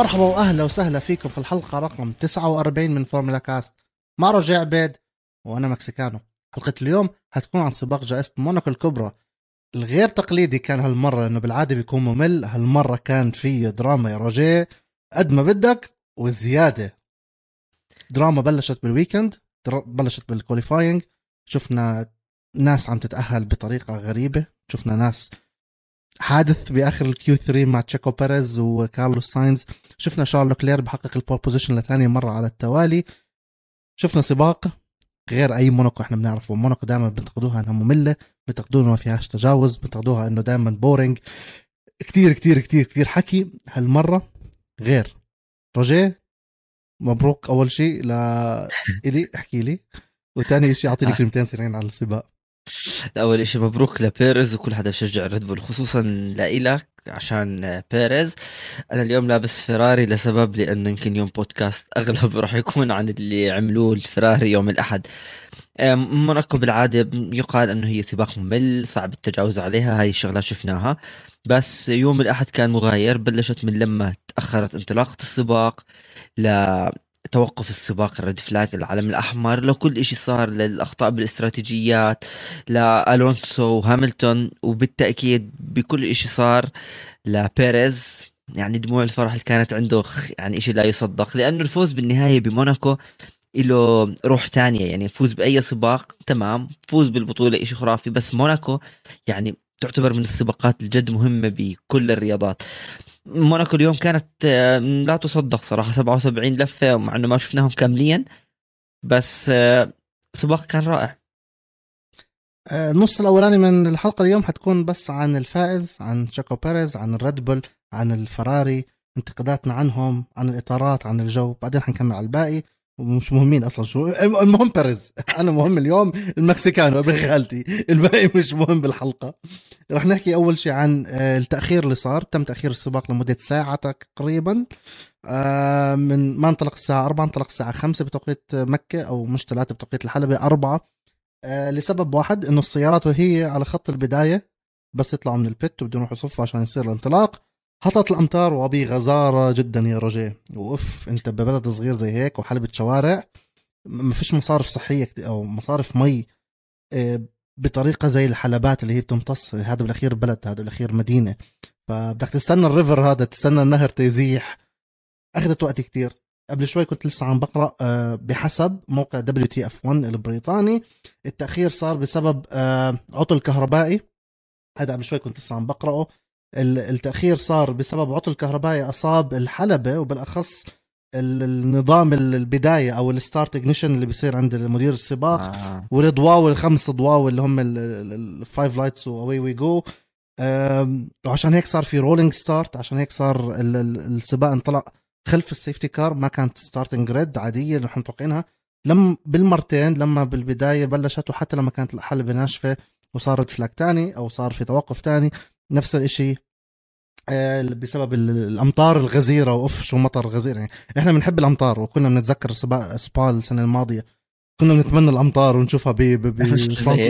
مرحبا وأهلا وسهلا فيكم في الحلقة رقم 49 من فورمولا كاست. مع روجيه عبيد وأنا مكسيكانو. حلقة اليوم هتكون عن سباق جائزة موناكو الكبرى. الغير تقليدي كان هالمرة لأنه بالعادة بيكون ممل. هالمرة كان في دراما يا روجيه قد ما بدك والزيادة. دراما بلشت بال weekend بلشت بال qualifying شفنا ناس عم تتأهل بطريقة غريبة. شفنا ناس حادث بآخر ال Q 3 مع تشيكو بيريز وكارلوس ساينز. شفنا شارل لوكلير بحقق ال pole position لثاني مرة على التوالي. شفنا سباق غير أي موناكو إحنا بنعرفه. موناكو دائما بنتقدوها إنها مملة بنتقدوها ما فيهاش تجاوز بنتقدوها إنه دائما boring كتير كتير كتير كتير حكي هالمرة غير. روجيه مبروك أول شيء ل إلي احكي لي. وثاني شيء أعطيني آه. كلمتين سريعين على السباق. أول شيء مبروك لبيريز وكل حدا بشجع ريد بول خصوصا لإلك عشان بيريز أنا اليوم لابس فيراري لسبب لأنه يمكن اليوم بودكاست أغلب راح يكون عن اللي عملوه الفيراري يوم الأحد. موناكو بالعاده يقال إنه هي سباق ممل صعب التجاوز عليها هاي الشغلات شفناها. بس يوم الأحد كان مغاير بلشت من لما تأخرت انطلاقة السباق لتوقف السباق ال red flag العلم الأحمر لو كل شيء صار للأخطاء بالاستراتيجيات لألونسو وهاملتون وبالتأكيد بكل شيء صار لبيريز. يعني دموع الفرح اللي كانت عنده يعني شيء لا يصدق لأنه الفوز بالنهايه بموناكو له روح تانية. يعني فوز بأي سباق تمام. فوز بالبطولة شيء خرافي بس موناكو يعني تعتبر من السباقات الجد مهمة بكل الرياضات. موناكو اليوم كانت آه، لا تصدق صراحة 77 لفة مع إنه ما شفناهم كامليا بس آه، سباق كان رائع. آه، النص الأولاني من الحلقة اليوم حتكون بس عن الفائز عن شاكو بيريز عن الريد بول عن الفراري انتقاداتنا عنهم عن الإطارات عن الجو. بعدين حنكمل على الباقي. ومش مهمين أصلا. شو؟ المهم بيريز أنا مهم اليوم ال Mexicano ابن خالتي. الباقي مش مهم بالحلقة. رح نحكي أول شيء عن آه، التأخير اللي صار. تم تأخير السباق لمدة ساعة تقريبا. آه، من ما انطلق الساعة 4 انطلق الساعة 5 بتوقيت مكة أو مش 3 بتوقيت الحلبة 4 آه، لسبب واحد إنه السيارات وهي على خط البداية بس يطلعوا من البت وبدهم يروحوا يصفوا عشان يصير الانطلاق. هطت الأمطار وبغزارة جدا يا رجاء. واف أنت ببلد صغير زي هيك وحلبة شوارع ما فيش مصارف صحية أو مصارف مي آه، بطريقة زي الحلبات اللي هي بتمتص. هذا بالأخير بلد هذا بالأخير مدينة. فبدك تستنى ال river هذا تستنى النهر تيزيح. أخذت وقت كتير. قبل شوي كنت لسه عم بقرأ آه، بحسب موقع WTF1 البريطاني. التأخير صار بسبب آه، عطل كهربائي. هذا قبل شوي كنت لسه عم بقرأه. التأخير صار بسبب عطل كهربائي أصاب الحلبة وبالأخص ال- النظام ال- البداية أو ال start ignition اللي بيصير عند مدير السباق. آه. والضواوي الخمس ضواوي اللي هم ال five lights and away we go وعشان هيك صار في rolling start عشان هيك صار ال- ال- السباق انطلق خلف ال safety car ما كانت starting grid عادية اللي إحنا متوقعينها. لم بالمرتين لما بالبداية بلشت وحتى لما كانت الحلبة ناشفة وصارت flag تاني أو صار في توقف تاني نفس الإشي آه، بسبب ال- الأمطار الغزيرة وأوف شو مطر غزير يعني. إحنا بنحب الأمطار وكنا بنتذكر سباق سبا السنة الماضية. كنا بنتمنى الأمطار ونشوفها ب ب-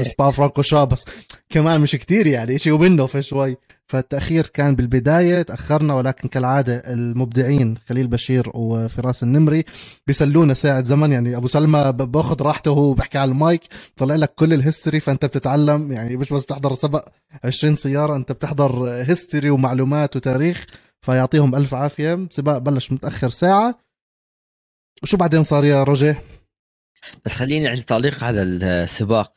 سبا فرانكورشان بس كمان مش كتير يعني شيء ومنه في شوي. فالتأخير كان بالبداية تأخرنا ولكن كالعادة المبدعين خليل بشير وفراس النمري بيسلونا ساعة زمن. يعني أبو سلمى باخذ راحته وهو بحكي على المايك طلع لك كل ال history فأنت بتتعلم. يعني مش بس بتحضر سباق 20 سيارة أنت بتحضر history ومعلومات وتاريخ فيعطيهم ألف عافية. سباق بلش متأخر ساعة. وشو بعدين صار يا روجيه؟ بس خليني عندي تعليق على السباق.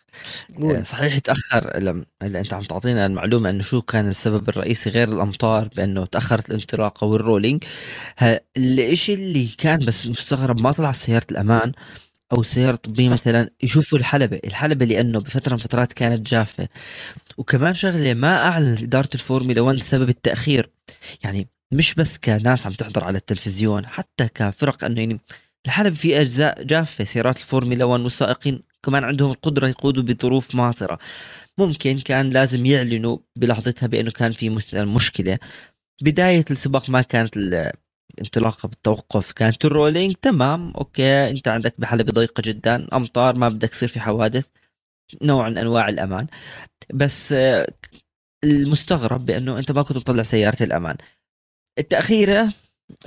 آه، صحيح تأخر هلا أنت عم تعطينا المعلومة إنه شو كان السبب الرئيسي غير الأمطار بأنه تأخرت الانطلاقة وال rolling الإشي اللي كان بس مستغرب ما طلع سيارة الأمان أو سيارة طبيه. مثلا يشوفوا الحلبة الحلبة لأنه بفترة من فترات كانت جافة وكمان شغلة ما أعلن إدارة الفورمولا 1 سبب التأخير يعني مش بس كناس عم تحضر على التلفزيون حتى كفرق أنه يعني الحلبة في أجزاء جافة سيارات الفورمولا 1 والسائقين كمان عندهم القدرة يقودوا بظروف ماطرة. ممكن كان لازم يعلنوا بلحظتها بأنه كان في مثلا مشكلة. بداية السباق ما كانت الانطلاقه بالتوقف. كانت ال rolling تمام okay أنت عندك بحلبة ضيقة جدا أمطار ما بدك يصير في حوادث نوع من أنواع الأمان. بس آه، المستغرب بأنه أنت ما كنت مطلع سيارة الأمان. التأخيرة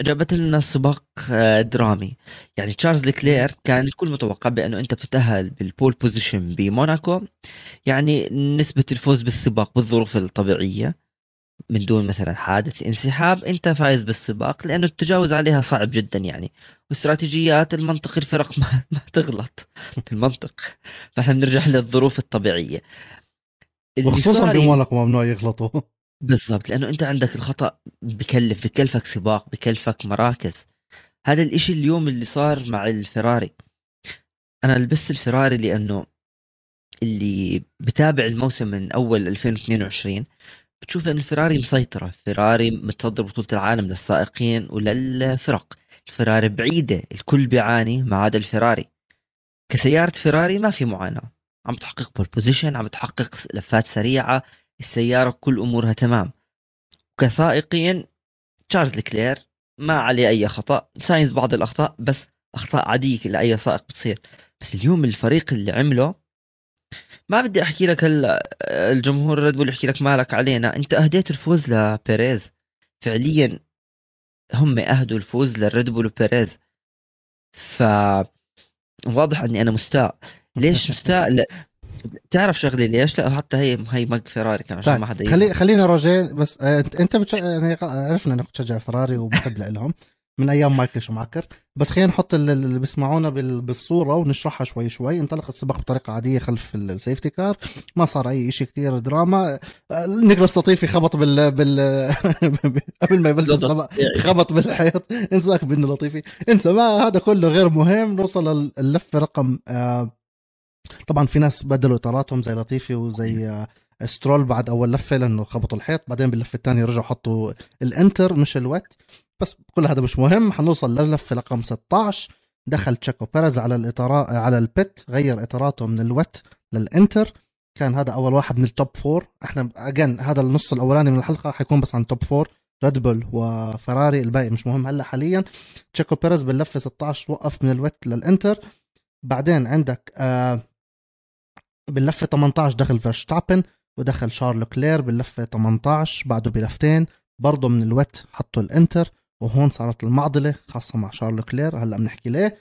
جابت لنا سباق آه، درامي. يعني تشارلز ليكلير كان الكل متوقع بأنه أنت بتتأهل بال pole position بموناكو. يعني نسبة الفوز بالسباق بالظروف الطبيعية من دون مثلا حادث انسحاب أنت فايز بالسباق لأنه التجاوز عليها صعب جدا يعني. واستراتيجيات المنطق الفرق ما, ما تغلط المنطق. فإحنا بنرجع للظروف الطبيعية. وخصوصا بموناكو ممنوع يغلطوا. بالضبط لأنه أنت عندك الخطأ بكلف بكلفك سباق بكلفك مراكز. هذا الإشي اليوم اللي صار مع الفراري. أنا لبست الفراري لأنه اللي بتابع الموسم من أول 2022 بتشوف إن الفراري مسيطرة فراري متصدر بطولة العالم للسائقين وللفرق. الفراري بعيدة الكل بيعاني ما عدا الفراري. كسيارة فراري ما في معاناة. عم تحقق pole position عم تحقق لفات سريعة. السيارة كل أمورها تمام. كسائقين تشارلز لكلير ما عليه أي خطأ ساينز بعض الأخطاء بس أخطاء عادية لاي سائق بتصير. بس اليوم الفريق اللي عمله ما بدي أحكي لك هلا الجمهور ريد بول يحكي لك مالك علينا. أنت أهديت الفوز لبيريز. فعليا هم أهدوا الفوز للريد بول وبيريز. ف واضح إني أنا مستاء. ليش مستاء؟ تعرف شغلي ليش؟ لا حتى هي هي مج فيراري كمان عشان طيب. ما حدا خلي خلينا روجين بس آه، انت بتش... يعني عرفنا انك بتشجع فراري وبتحب لهم من أيام مايكل شماكر بس خلينا نحط اللي بيسمعونا بالصورة ونشرحها شوي شوي. انطلق السباق بطريقة عادية خلف ال safety car ما صار أي شيء كثير دراما. آه، نيكولاس لطيفي خبط بال بال قبل ما يبلش السباق. خبط بالحيط. انساك بانه لطيفي انسى ما هذا كله غير مهم. نوصل اللفه رقم آه طبعا في ناس بدلوا إطاراتهم زي لطيفي وزي آه سترول بعد أول لفة لأنه خبطوا الحيط بعدين باللفة الثانية رجعوا حطوا ال inter مش ال wet بس كل هذا مش مهم حنوصل للفة رقم 16 دخل تشاكو بيرز على الاطارات على ال pit غير إطاراته من ال wet لل inter. كان هذا أول واحد من ال top four إحنا again هذا النص الأولاني من الحلقة حيكون بس عن top four ريد بول وفراري الباقي مش مهم هلا حاليا. تشاكو بيرز باللفة 16 وقف من ال wet لل inter. بعدين عندك آه باللفه 18 دخل فيرشتابن ودخل شارل لكلير باللفه 18 بعده بلفتين برضه من ال wet حطوا ال inter وهون صارت المعضلة خاصة مع شارل لكلير هلأ بنحكي ليه؟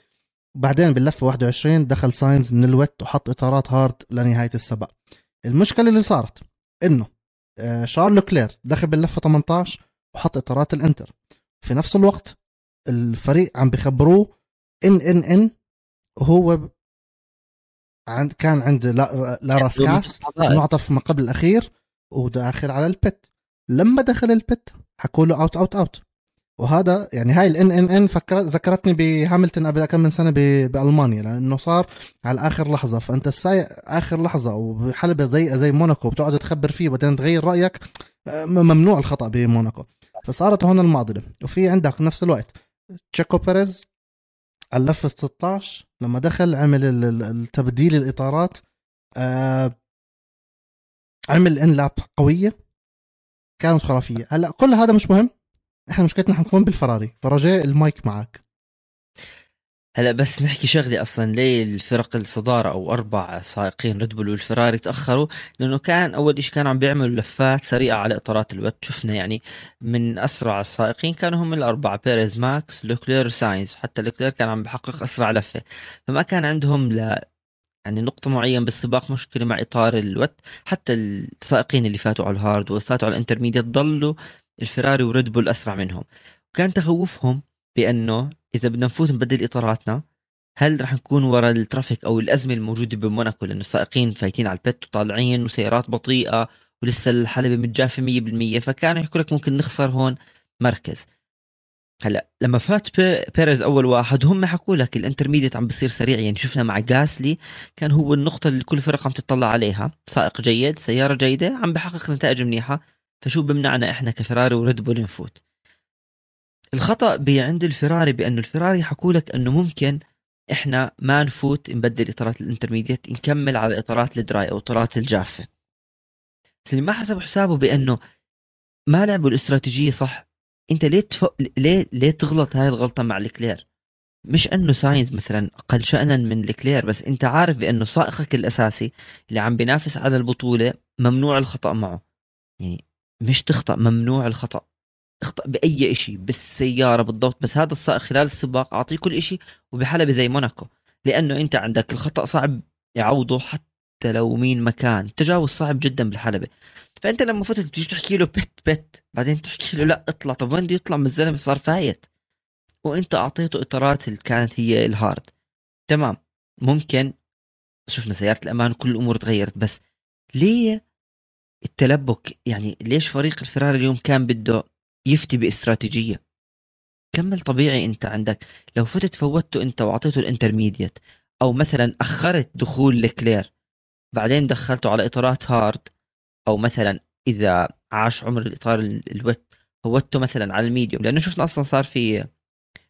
بعدين باللفه 21 دخل ساينز من ال wet وحط إطارات hard لنهاية السباق. المشكلة اللي صارت إنه آه، شارل لكلير دخل باللفه 18 وحط إطارات ال inter. في نفس الوقت الفريق عم بخبروه in in in هو عند كان عند لاراسكاس منعطف ما قبل الأخير وداخل على ال pit لما دخل ال pit حكوا له out out out وهذا يعني هاي ال in in in فكرت ذكرتني بهاملتون قبل كم من سنة بألمانيا لأنه صار على آخر لحظة. فأنت السايق آخر لحظة وبحلبه ضيقه زي موناكو بتقعد تخبر فيه بعدين تغير رأيك ممنوع الخطأ بموناكو. فصارت هون المعضلة. وفي عندك نفس الوقت تشيكو بيريز على اللفه 16 لما دخل عمل التبديل الإطارات آه عمل in lap قوية كانت خرافية. هلأ كل هذا مش مهم إحنا مشكلتنا حنكون بالفراري. فرجاء المايك معك. هلا بس نحكي شغلة أصلا ليه الفرق الصدارة أو أربع سائقين ريد بول والفراري تأخروا؟ لأنه كان أول شيء كانوا عم بيعملوا لفات سريعة على إطارات ال wet شفنا يعني من أسرع السائقين كانوا هم الأربعة بيريز ماكس لوكلير ساينز. حتى لوكلير كان عم بحقق أسرع لفة. فما كان عندهم ل يعني نقطة معين بالسباق مشكلة مع إطار ال wet حتى السائقين اللي فاتوا على ال hard وفاتوا على ال intermediate ضلوا الفراري وريد بول أسرع منهم. وكان تخوفهم بأنه إذا بدنا نفوت نبدل إطاراتنا هل رح نكون ورا ال traffic أو الأزمة الموجودة بموناكو؟ لأنه السائقين فايتين على ال pit وطالعين وسيارات بطيئة ولسه الحلبه مش جافة 100% فكانوا يحكوا لك ممكن نخسر هون مركز. هلأ لما فات بيريز أول واحد هم حكوا لك ال intermediate عم بصير سريع يعني شفنا مع جاسلي كان هو النقطة اللي كل فرق عم تطلع عليها. سائق جيد سيارة جيدة عم بحقق نتائج منيحة. فشو بمنعنا إحنا كفراري وريد بول نفوت؟ الخطأ عند الفراري بأنه الفراري حكوا لك أنه ممكن إحنا ما نفوت نبدل إطارات ال intermediate نكمل على إطارات ال dry أو إطارات الجافة. بس اللي ما حسب حسابه بأنه ما لعبوا الاستراتيجية صح. أنت ليه تف... ليه ليه تغلط هاي الغلطة مع لوكلير؟ مش أنه ساينز مثلا أقل شانا من لوكلير بس أنت عارف بأنه سائقك الأساسي اللي عم بينافس على البطولة ممنوع الخطأ معه. يعني مش تخطأ ممنوع الخطأ. اخطأ بأي شيء بالسيارة بالضبط بس هذا السائق خلال السباق أعطيه كل شيء وبحلبة زي موناكو. لأنه أنت عندك الخطأ صعب يعوضه حتى لو مين مكان تجاوز صعب جدا بالحلبة فأنت لما فتت بتيجي تحكي له pit pit بعدين تحكي له لا اطلع. طب وين بده يطلع؟ ما الزلمة صار فايت. وأنت أعطيته إطارات اللي كانت هي ال hard. تمام. ممكن شفنا سيارة الأمان كل الأمور تغيرت بس ليه التلبك؟ يعني ليش فريق الفراري اليوم كان بده يفتي باستراتيجية. كمل طبيعي انت عندك. لو فتت فوتته انت واعطيته ال intermediate أو مثلا أخرت دخول لوكلير بعدين دخلته على إطارات hard أو مثلا إذا عاش عمر الإطار ال wet فوتته مثلا على ال medium. لأنه شفنا أصلا صار في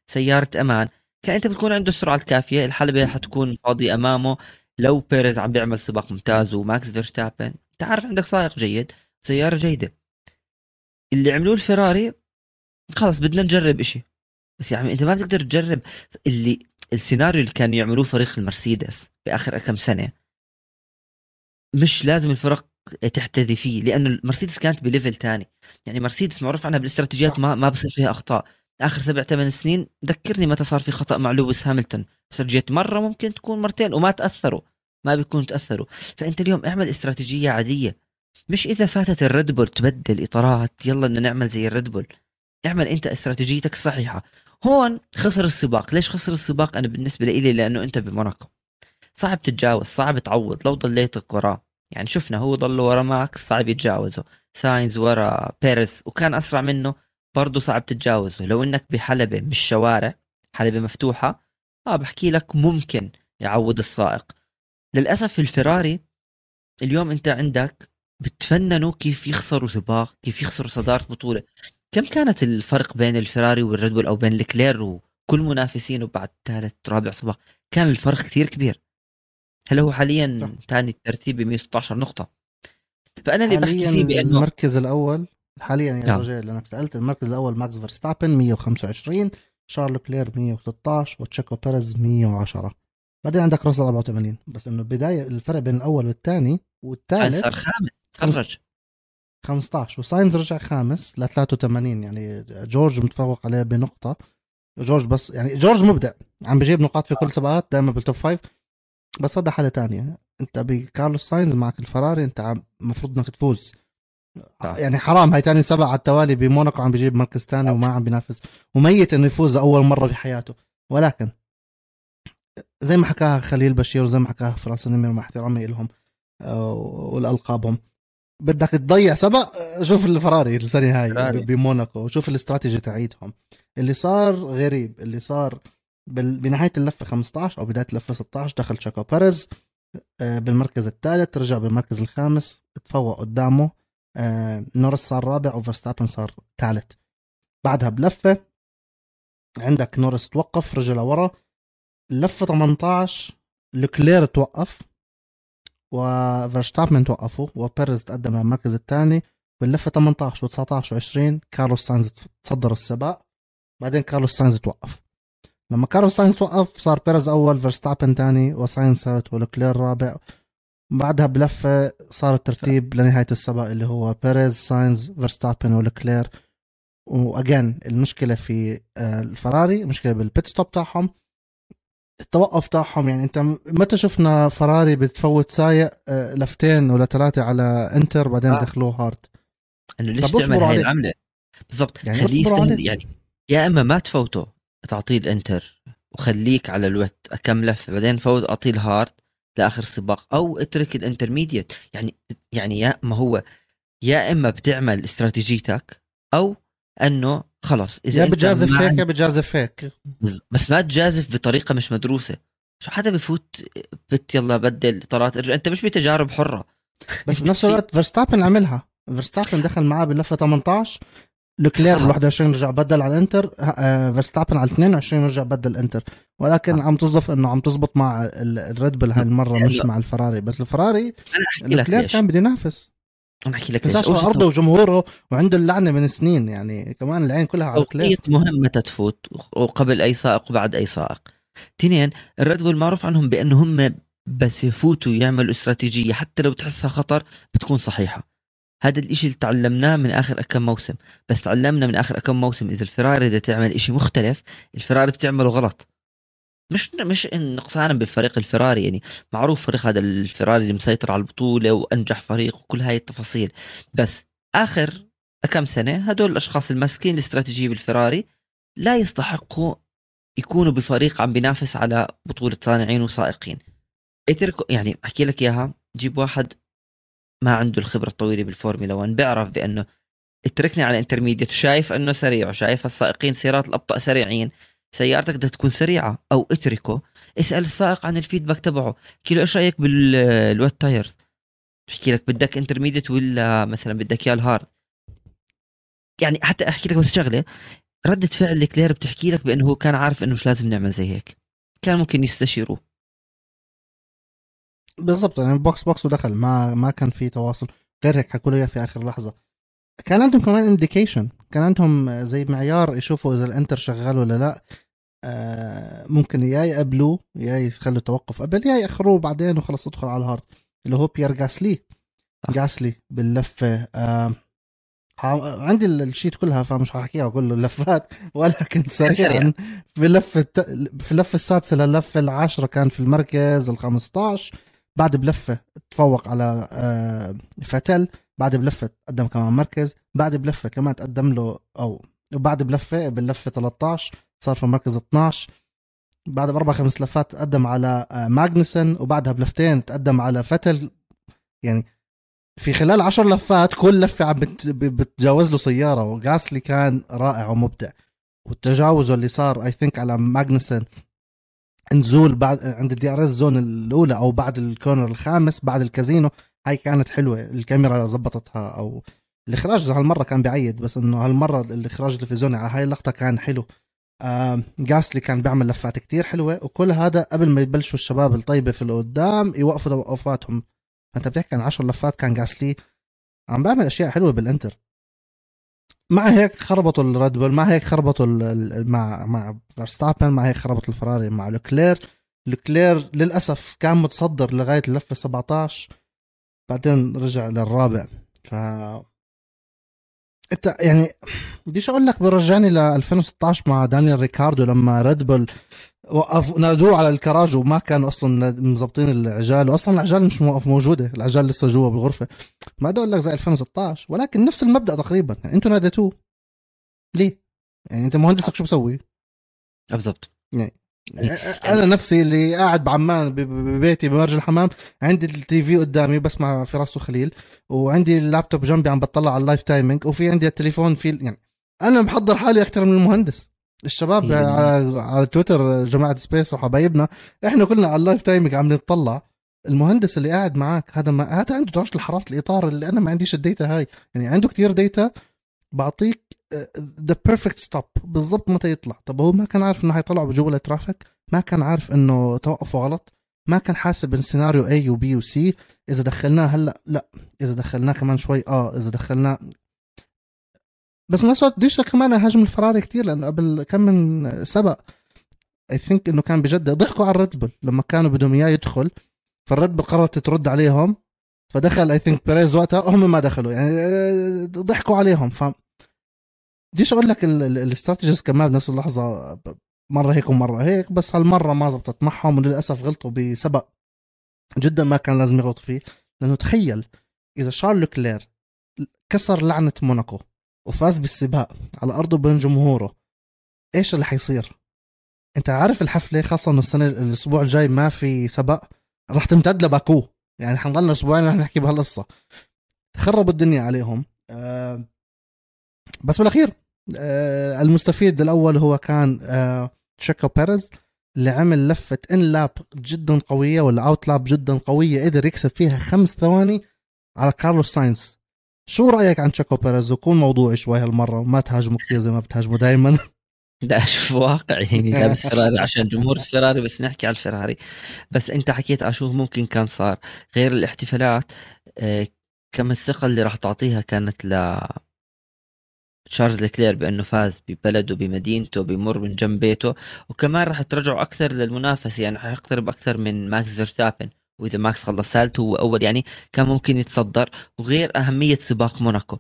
سيارة أمان؟ كان أنت بتكون عنده السرعة الكافية الحلبة حتكون فاضية أمامه. لو بيريز عم بيعمل سباق ممتاز وماكس فيرستابن انت عارف عندك سائق جيد سيارة جيدة. اللي عملوه الفيراري خلص بدنا نجرب إشي. بس يعني انت ما بتقدر تجرب اللي السيناريو اللي كانوا يعملوه فريق المرسيدس بآخر كم سنة مش لازم الفرق تحتذي فيه لأنه المرسيدس كانت ب level تاني. يعني مرسيدس معروف عنها بالاستراتيجيات ما ما بصير فيها أخطاء. آخر سبع ثمان سنين ذكرني متى صار في خطأ مع لويس هاملتون. استراتيجيات مرة ممكن تكون مرتين وما تأثروا ما بيكونوا تأثروا. فأنت اليوم اعمل استراتيجية عادية. مش إذا فاتت الريد بول تبدل إطارات يلا بدنا نعمل زي الريد بول. اعمل أنت استراتيجيتك الصحيحة. هون خسر السباق. ليش خسر السباق؟ أنا بالنسبة لي لأنه أنت بموناكو. صعب تتجاوز صعب تعوض. لو ضليتك وراه يعني شفنا هو ضل ورا ماكس صعب يتجاوزه. ساينز ورا بيريز وكان أسرع منه برضه صعب تتجاوزه. لو إنك بحلبة مش شوارع حلبة مفتوحة آه بحكي لك ممكن يعوض السائق. للأسف الفراري اليوم أنت عندك بتفننوا كيف يخسروا سباق كيف يخسروا صدارة بطولة. كم كانت الفرق بين الفراري والريد بول أو بين لوكلير وكل منافسينه بعد ثالث رابع سباق كان الفرق كثير كبير. هلا هو حاليا ثاني الترتيب ب 116 نقطة؟ فأنا اللي بحكي فيه بأنه المركز الأول حاليا يا نعم. رجال لأنك سألت المركز الأول ماكس فيرستابن 125 شارل لوكلير 116 وتشيكو بيريز 110 بعدين عندك راسل 84 بس إنه بداية الفرق بين الأول والثاني والثالث صار خامس. تفرج 15 وساينز رجع خامس ل 83 يعني جورج متفوق عليه بنقطة. جورج بس يعني جورج مبدع. عم بجيب نقاط في كل سباقات دائما بال top five بس هذا حالة ثانية انت بكارلوس ساينز معك الفراري انت المفروض انك تفوز. طيب. يعني حرام هاي ثاني سباق على التوالي بموناكو عم بيجيب مركز ثاني وما عم بينافس. وميت انه يفوز أول مرة في حياته ولكن زي ما حكاها خليل بشير وزي ما حكاها فراس النمر مع احترامي لهم آه، ولألقابهم. بدك تضيع سباق شوف الفراري السنة هاي بموناكو شوف الاستراتيجي تاعيتهم. اللي صار غريب اللي صار بنهاية اللفة 15 أو بداية اللفة 16 دخل تشيكو بيريز آه، بالمركز الثالث رجع بالمركز الخامس تفوق قدامه آه، نورس صار رابع وفرستابن صار ثالث. بعدها بلفة عندك نورس توقف رجع لورا. لفة 18 لوكلير توقف. وفرستابن توقفوا وبيرز تقدم للمركز الثاني باللفه 18 و19 و20 كارلوس ساينز تصدر السباق. بعدين كارلوس ساينز توقف. لما كارلوس ساينز توقف صار بيرز أول فيرستابن ثاني وساينز ثالث ولكلير رابع. بعدها بلفه صار الترتيب لنهاية السباق اللي هو بيريز ساينز فيرستابن ولكلير و again المشكلة في آه، الفراري مشكله بال pit stop تاعهم. التوقف تاعهم يعني انت متى شفنا فراري بتفوت سايق آه، لفتين ولا ثلاثة على inter بعدين آه. دخلوه hard. انه ليش تعمل هاي العملة. بالضبط. يعني خليه يستهل يعني يا إما ما تفوته تعطيه ال inter وخليك على ال wet كم لفه بعدين فوت أعطيه ال hard لآخر السباق أو اترك ال intermediate. يعني يعني يا ما هو يا إما بتعمل استراتيجيتك أو إنه خلص إذا يا بتجازف هيك يا بتجازف هيك بس ما تجازف بطريقة مش مدروسة. شو حدا بفوت pit يلا بدل اطارات إرجع. أنت مش بتجارب حرة. بس بنفس الوقت فيرستابن عملها. فيرستابن دخل معاه باللفة 18 لوكلير بال 21 رجع بدل على ال inter. آه، فيرستابن على 22 رجع بدل ال inter. ولكن آه. عم تصدف إنه عم تزبط مع ال Red Bull هاي المره مش مع الفراري. بس الفراري لوكلير كان بده ينافس. أنا أحكي لك ليش أرضه وجمهوره وعنده اللعنة من سنين يعني كمان العين كلها على لكلير مهم متى تفوت وقبل أي سائق وبعد أي سائق. اثنين الريد بول معروف عنهم بانه هم بس يفوتوا يعملوا استراتيجية حتى لو تحسها خطر بتكون صحيحة. هذا الإشي اللي تعلمناه من آخر كم موسم. بس تعلمنا من آخر كم موسم إذا الفراري بدها تعمل إشي مختلف الفراري بتعمله غلط. مش مش نقصانا بالفريق الفراري يعني معروف فريق هذا الفراري اللي مسيطر على البطولة وأنجح فريق وكل هاي التفاصيل. بس آخر كم سنة هدول الأشخاص الماسكين الاستراتيجية بالفراري لا يستحقوا يكونوا بفريق عم بينافس على بطولة صانعين وسائقين. اتركوا يعني أحكي لك إياها جيب واحد ما عنده الخبرة الطويلة بالفورمولا 1 بيعرف بأنه اتركني على intermediate وشايف إنه سريع وشايف السائقين سيارات الأبطأ سريعين. سيارتك بدها تكون سريعة أو اتركه. اسأل السائق عن ال feedback تبعه. احكي له إيش رأيك بال wet tires بحكي لك بدك intermediate ولا مثلا بدك إياه ال hard يعني حتى أحكي لك بس شغلة ردة فعل لكلير بتحكي لك بأنه هو كان عارف إنه مش لازم نعمل زي هيك. كان ممكن يستشيروه. بالضبط يعني box box ودخل ما ما كان في تواصل. غير هيك حكوا له في آخر لحظة. كان عندهم كمان indication كان عندهم زي معيار يشوفوا إذا ال inter شغال ولا لا. آه ممكن يا يقبلوه يا يخلوا توقف. قبل يا يأخروه بعدين وخلص ادخل على ال hard اللي هو بيير جاسلي. جاسلي باللفة. آه عندي الشيت كلها فمش حاحكيها كل اللفات ولكن سريعا. في لفه في اللفة السادسة للفة العاشرة كان في المركز ال 15 بعد بلفة تفوق على آه، فتل. بعد بلفة تقدم كمان مركز بعد بلفة كمان تقدم له أو وبعد بلفة باللفه 13 صار في المركز 12 بعد بأربع خمس لفات تقدم على آه، ماجنسون وبعدها بلفتين تقدم على فتل. يعني في خلال عشر لفات كل لفة عم بتجاوز له سيارة وغاسلي كان رائع ومبدع. والتجاوز اللي صار I think على ماجنسون نزول بعد عند ال DRS zone الأولى أو بعد ال corner الخامس بعد الكازينو هاي كانت حلوة الكاميرا زبطتها أو الإخراج هالمرة كان بعيد بس إنه هالمرة الإخراج التلفزيوني على هاي اللقطة كان حلو. آه جاسلي كان بيعمل لفات كتير حلوة وكل هذا قبل ما يبلشوا الشباب الطيبة في القدام يوقفوا توقفاتهم. انت بتحكي عن 10 لفات كان جاسلي عم بعمل أشياء حلوة بال inter. مع هيك خربطوا الريد بول مع هيك خربطوا مع مع فيرستابن مع هيك خربط الفراري مع لوكلير. لوكلير للأسف كان متصدر لغاية اللفة 17 بعدين رجع للرابع. ف انت يعني بديش أقول لك برجعني ل 2016 مع دانيال ريكاردو لما ريد بول وقف نادوه على الكراج وما كانوا أصلا مظبطين العجال واصلا العجال مش موقف موجودة العجال لسه جوا بالغرفة. ما بدي أقول لك زي 2016 ولكن نفس المبدأ تقريبا. يعني أنتوا ناديتوه. ليه؟ يعني أنت مهندسك شو بسوي؟ بالضبط. يعني أنا نفسي اللي قاعد بعمان ببيتي بمرج الحمام عندي ال TV قدامي بسمع فراس خليل وعندي اللابتوب جنبي عم بطلع على ال live timing وفي عندي التليفون في يعني أنا محضر حالي أكثر من المهندس. الشباب على على تويتر جماعة space وحبايبنا إحنا كلنا على ال live timing عم نطلع المهندس اللي قاعد معك هذا ما هذا عنده درجه حراره الإطار اللي أنا ما عنديش ال data هاي. يعني عنده كتير data بعطيك the perfect stop بالضبط متى يطلع. طب هو ما كان عارف إنه حيطلع بجوا ال traffic؟ ما كان عارف إنه توقفه غلط؟ ما كان حاسب السيناريو A و B و C إذا دخلناه هلأ لأ. إذا دخلناه كمان شوي آه. إذا دخلناه بس ما الوقت بديش كمان هاجم الفراري كتير لأنه قبل كم من سبق I think إنه كان بجد ضحكوا على الريد بول. لما كانوا بدهم إياه يدخل فالريد بول قررت ترد عليهم فدخل I think بيريز وقتها هم ما دخلوا. يعني آه، ضحكوا عليهم. ف بديش أقول لك ال strategies كمان بنفس اللحظة مرة هيك ومرة هيك بس هالمرة ما زبطت معهم وللأسف غلطوا بسبق جدا ما كان لازم يغلطوا فيه. لأنه تخيل إذا شارل كلير كسر لعنة موناكو وفاز بالسباق على أرضه بين جمهوره إيش اللي حيصير؟ أنت عارف الحفلة خاصة إنه السنة الأسبوع الجاي ما في سبق راح تمتد لباكو. يعني حنضلنا أسبوعين رح نحكي بهالقصة. خربوا الدنيا عليهم. أه بس بالأخير المستفيد الأول هو كان أه تشيكو بيريز اللي عمل لفة in lap جدا قوية ولا out lap جدا قوية قدر يكسب فيها خمس ثواني على كارلوس ساينس شو رأيك عن تشيكو بيريز؟ وكون موضوعي شوي هالمرة وما تهاجموا كثير زي ما بتهاجموا دائما لا شوف واقع يعني لابس فيراري عشان جمهور الفيراري بس نحكي على الفيراري بس أنت حكيت على شو ممكن كان صار. غير الاحتفالات آه، كم الثقة اللي راح تعطيها كانت ل تشارلز لكلير بأنه فاز ببلده بمدينته بمر من جنب بيته وكمان راح ترجعوا أكثر للمنافسة يعني راح يقترب أكثر من ماكس فيرستابن وإذا ماكس خلص ثالث هو أول يعني كان ممكن يتصدر وغير أهمية سباق موناكو.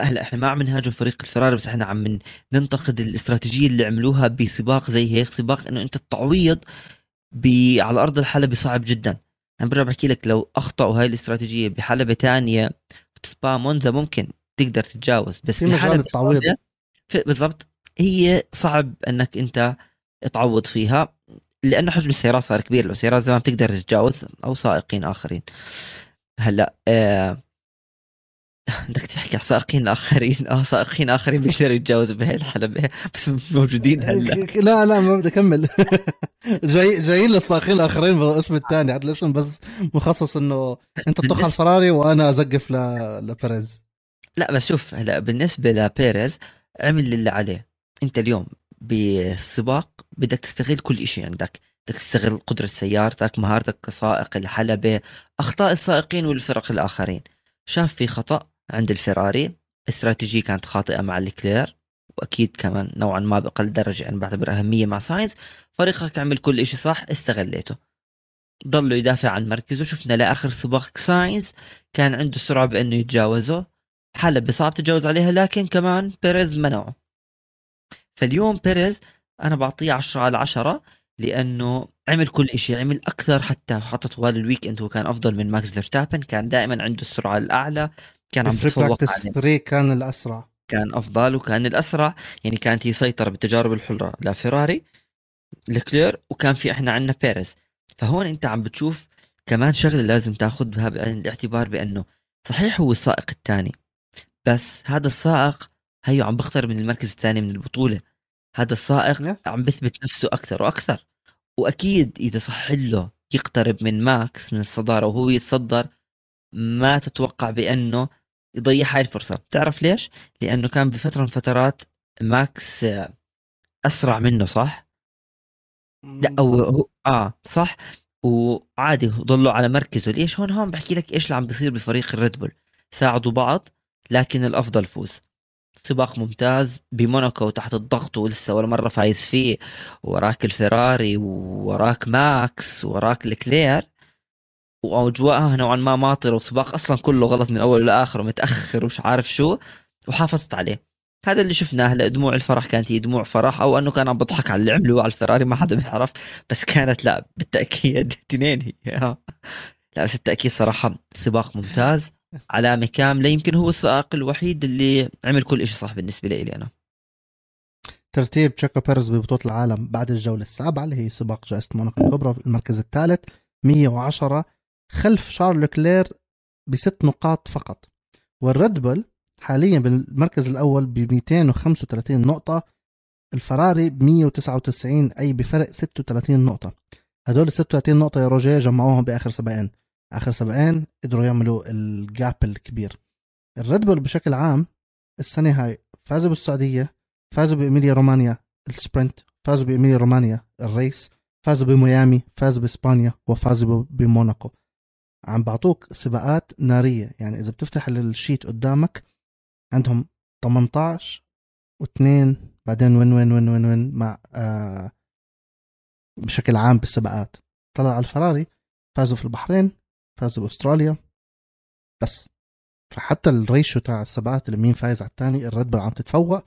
هلا إحنا ما عم نهاجم فريق الفراري بس إحنا عم ننتقد الاستراتيجية اللي عملوها بسباق زي هيك سباق إنه أنت التعويض على أرض الحلبة صعب جدا. أنا برجع بحكي لك لو أخطأوا هاي الاستراتيجية بحلبة ثانية سبا مونزا ممكن. تقدر تتجاوز. بس في مجال التعويض. بالضبط. هي صعب إنك أنت تعوض فيها لأنه حجم السيارات صار كبير. لو سيارات زمان بتقدر تتجاوز أو سائقين آخرين. هلأ آه بدك تحكي على سائقين آخرين؟ آه سائقين آخرين بيقدروا يتجاوزوا بهي الحلبة بس موجودين هلأ. لا لا ما بدي أكمل. جاي جايين للسائقين الآخرين بالاسم الثاني. هذا الاسم بس مخصص إنه أنت تطخ على الفراري وأنا أزقف لبيريز. لا بس شوف هلا بالنسبة لبيريز عمل اللي عليه. انت اليوم بالسباق بدك تستغل كل شيء عندك. بدك تستغل قدرة سيارتك مهارتك كسائق الحلبة أخطاء السائقين والفرق الآخرين. شاف في خطأ عند الفراري استراتيجية كانت خاطئة مع لكلير وأكيد كمان نوعا ما بأقل درجة أنا بعتبر إياها مع ساينز. فريقك عمل كل شيء صح استغليته. ضلوا يدافع عن مركزه. شفنا لآخر سباق ساينز كان عنده سرعة بأنه يتجاوزه. حلبة صعب تتجاوز عليها لكن كمان بيريز منعه. فاليوم بيريز أنا بعطيه 10 على 10 لأنه عمل كل شيء عمل أكثر حتى حتى طوال ال weekend هو كان أفضل من ماكس فيرستابن كان دائما عنده السرعة الأعلى كان عم عليه. كان الأسرع. كان أفضل وكان الأسرع يعني كانت هي سيطرة بالتجارب الحرة لفيراري لكلير وكان في إحنا عندنا بيريز. فهون أنت عم بتشوف كمان شغلة لازم تاخذها بعين الاعتبار بأنه صحيح هو السائق الثاني. بس هذا السائق هيو عم بختار من المركز الثاني من البطولة. هذا السائق عم بثبت نفسه أكثر وأكثر. وأكيد إذا صح له يقترب من ماكس من الصدارة وهو يتصدر ما تتوقع بأنه يضيع هاي الفرصة. بتعرف ليش؟ لأنه كان بفترة من فترات ماكس أسرع منه صح؟ لا أو آه صح. وعادي ضلوا على مركزه. ليش هون هون بحكي لك إيش اللي عم بيصير بفريق الريد بول؟ ساعدوا بعض لكن الأفضل فوز. سباق ممتاز بموناكو تحت الضغط ولسه ولا مرة فايز فيه. وراك الفيراري وراك ماكس وراك لكلير وأجواءها نوعا ما ماطرة وسباق أصلا كله غلط من أول لاخر ومتأخر ومش عارف شو. وحافظت عليه. هذا اللي شفناه هلا دموع الفرح. كانت هي دموع فرح أو أنه كان عم بضحك على اللي عملوه على الفراري ما حدا بيعرف. بس كانت لا بالتأكيد اثنين هي. لا بس التأكيد صراحة سباق ممتاز. علامة كاملة يمكن هو السائق الوحيد اللي عمل كل شيء صح بالنسبة لي أنا. ترتيب تشاكو بيرز ببطولة العالم بعد الجولة السابعة اللي هي سباق جائزة موناكو الكبرى المركز الثالث 110 خلف شارل كلير بست نقاط فقط. والريد بول حاليا بالمركز الأول ب 235 نقطة الفراري ب 199 أي بفرق 36 نقطة. هدول 36 نقطة يا روجيه جمعوهم بآخر سباقين آخر سباقين قدروا يعملوا ال gap الكبير. الريد بول بشكل عام السنة هاي فازوا بالسعودية فازوا بإيميليا رومانيا ال sprint فازوا بإيميليا رومانيا ال race فازوا بميامي فازوا بإسبانيا وفازوا بموناكو. عم بعطوك سباقات نارية. يعني إذا بتفتح ال sheet قدامك عندهم 18 و2 بعدين وين وين وين وين وين مع آه بشكل عام بالسباقات. طلع على الفراري فازوا في البحرين فازوا بأستراليا. بس. فحتى ال ratio تاع السباقات اللي مين فايز على الثاني الريد عم تتفوق.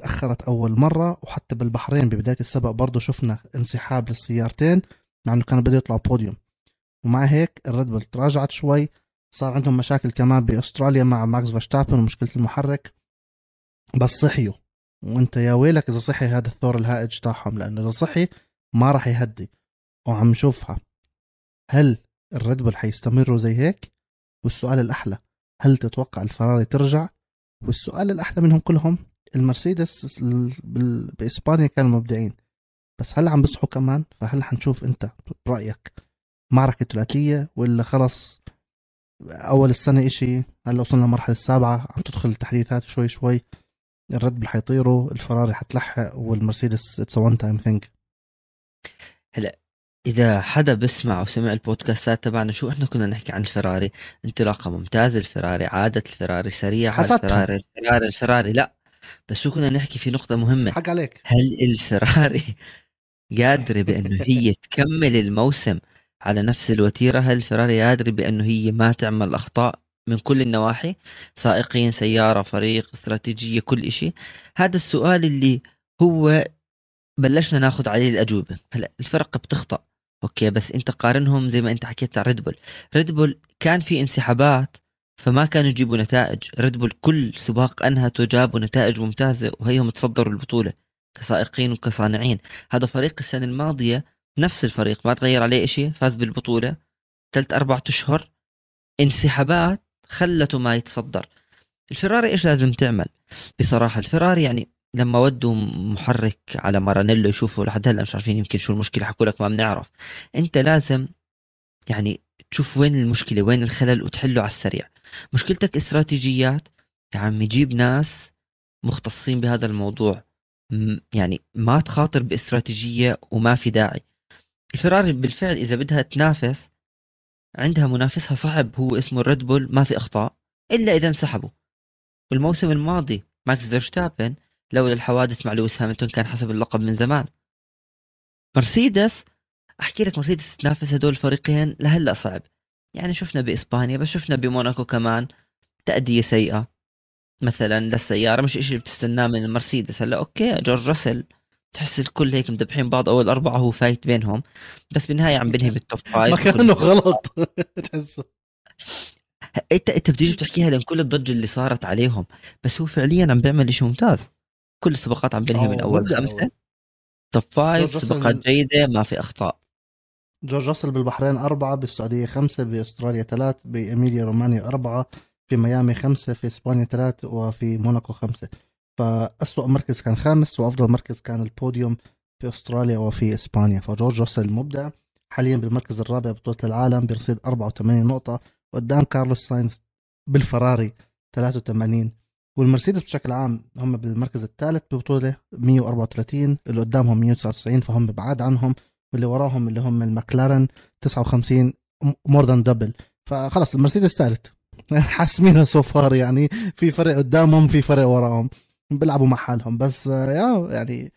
تأخرت أول مرة. وحتى بالبحرين ببداية السباق برضه شفنا انسحاب للسيارتين مع إنه كانوا بده يطلعوا بوديوم. ومع هيك الريد تراجعت شوي. صار عندهم مشاكل كمان بأستراليا مع ماكس فيرستابن ومشكلة المحرك. بس صحيوا. وأنت يا ويلك إذا صحي هذا الثور الهائج تاعهم لأنه إذا صحي ما راح يهدي. وعم نشوفها. هل الريد بول حيستمروا زي هيك؟ والسؤال الأحلى هل تتوقع الفراري ترجع؟ والسؤال الأحلى منهم كلهم المرسيدس بإسبانيا كانوا مبدعين بس هل عم بيصحوا كمان؟ فهل حنشوف أنت برأيك معركة ثلاثية ولا خلص أول السنة إشي؟ هلا وصلنا المرحله السابعة عم تدخل التحديثات شوي شوي. الريد بول حيطيروا الفراري حتلحق والمرسيدس it's one time thing هلا إذا حدا بسمع وسمع ال podcastات تبعنا شو إحنا كنا نحكي عن الفراري؟ انطلاقة ممتازة الفراري عادت الفراري سريعه الفراري الفراري الفراري لا. بس شو كنا نحكي في نقطة مهمة؟ حق عليك. هل الفراري قادره بأنه هي تكمل الموسم على نفس الوتيرة؟ هل الفراري يدري بأنه هي ما تعمل أخطاء من كل النواحي؟ سائقين سيارة فريق استراتيجية كل إشي. هذا السؤال اللي هو بلشنا ناخذ عليه الأجوبة. هلا الفرق بتخطأ. أوكي بس أنت قارنهم زي ما أنت حكيت على ريد بول ريد بول كان في انسحابات فما كانوا يجيبوا نتائج. ريد بول كل سباق انهته جابوا نتائج ممتازة وهيهم تصدروا البطولة كسائقين وكصانعين. هذا فريق السنة الماضية نفس الفريق ما تغير عليه شيء فاز بالبطولة. ثلاث أربع أشهر انسحابات خلته ما يتصدر. الفراري إيش لازم تعمل؟ بصراحة الفراري يعني لما ودوا محرك على مارانيلو يشوفوا لحد هلا مش عارفين يمكن شو المشكلة حكوا لك ما بنعرف. انت لازم يعني تشوف وين المشكلة وين الخلل وتحله على السريع. مشكلتك استراتيجيات يا عمي جيب ناس مختصين بهذا الموضوع. يعني ما تخاطر باستراتيجية وما في داعي. الفراري بالفعل إذا بدها تنافس عندها منافسها صعب. هو اسمه الريد بول ما في أخطاء إلا إذا انسحبوا. والموسم الماضي ماكس فيرشتابن لولا الحوادث مع لويس هاملتون كان حسب اللقب من زمان. مرسيدس أحكي لك مرسيدس تنافس هدول الفريقين لهلا صعب. يعني شفنا بإسبانيا بس شفنا بموناكو كمان تأدية سيئة. مثلا للسيارة مش إشي بتستناه من المرسيدس هلا أوكي جورج راسل تحس الكل هيك مدبحين بعض. أول أربعة هو fight بينهم بس بالنهاية عم بنهي بال top five مكانه غلط. تحسه. انت إنت بتيجي بتحكيها لأن كل الضجة اللي صارت عليهم بس هو فعليا عم بيعمل شيء ممتاز. كل السباقات عم بنهي من أول خمسة. top five سباقات جيدة ما في أخطاء. جورج راسل بالبحرين أربعة بالسعودية خمسة بأستراليا ثلاث بإيميليا رومانيا أربعة في ميامي خمسة في إسبانيا ثلاث وفي موناكو خمسة. فأسوأ مركز كان خامس وأفضل مركز كان البوديوم في أستراليا وفي إسبانيا. فجورج راسل مبدع. حاليا بالمركز الرابع بطولة العالم برصيد 84 نقطة قدام كارلوس ساينز بالفراري 83 والمرسيدس بشكل عام هم بالمركز الثالث ببطولة 134 اللي قدامهم 199 فهم بعاد عنهم واللي وراهم اللي هم المكلارن 59 more than double فخلص المرسيدس ثالث. حاسمينها so far يعني في فرق قدامهم في فرق وراهم. بيلعبوا مع حالهم. بس يا يعني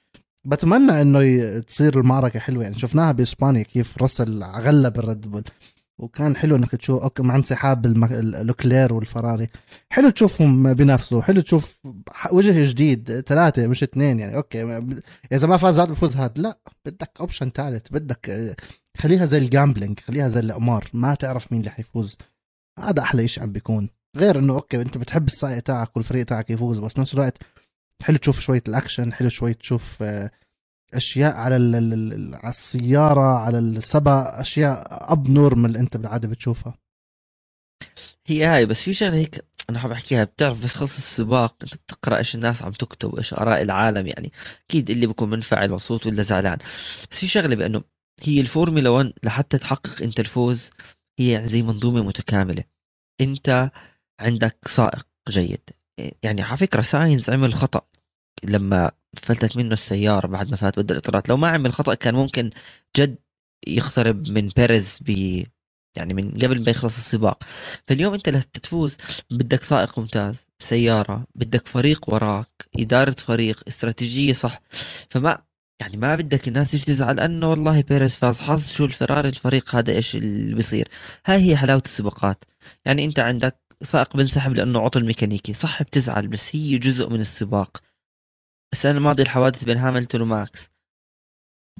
بتمنى إنه تصير المعركة حلوة. يعني شفناها بإسبانيا كيف رسل غلب الريد بول. وكان حلو إنك تشوف okay مع انسحاب لوكلير والفراري. حلو تشوفهم بينافسوا حلو تشوف وجه جديد ثلاثة مش اثنين يعني okay إذا ما فاز هذا بفوز هذا. لا بدك option ثالث بدك خليها زي ال gambling خليها زي القمار ما تعرف مين اللي حيفوز هذا أحلى شيء عم بيكون. غير إنه okay أنت بتحب السائق تاعك والفريق تاعك يفوز بس نفس الوقت حلو تشوف شوية الأكشن حلو شوية تشوف آه أشياء على على السيارة على السبا أشياء abnormal أنت بالعادة بتشوفها. هي هاي بس في شغلة هيك أنا حاب أحكيها بتعرف بس خلص السباق أنت بتقرأ إيش الناس عم تكتب إيش آراء العالم يعني. أكيد اللي بيكون منفعل مبسوط ولا زعلان. بس في شغلة بأنه هي الفورمولا 1 لحتى تحقق أنت الفوز هي يعني زي منظومة متكاملة. أنت عندك سائق جيد. يعني على فكرة ساينز عمل خطأ. لما فلتت منه السيارة بعد ما فات بدل الاطارات لو ما عمل خطأ كان ممكن جد يقترب من بيريز ب يعني من قبل ما يخلص السباق. فاليوم انت لتفوز بدك سائق ممتاز سيارة بدك فريق وراك إدارة فريق استراتيجية صح. فما يعني ما بدك الناس تيجي تزعل أنه والله بيريز فاز حظ شو الفراري الفريق هذا إيش اللي بيصير. هاي هي حلاوة السباقات. يعني انت عندك سائق بنسحب لأنه عطل ميكانيكي صح بتزعل بس هي جزء من السباق. السنة الماضيه الحوادث بين هاملتون وماكس.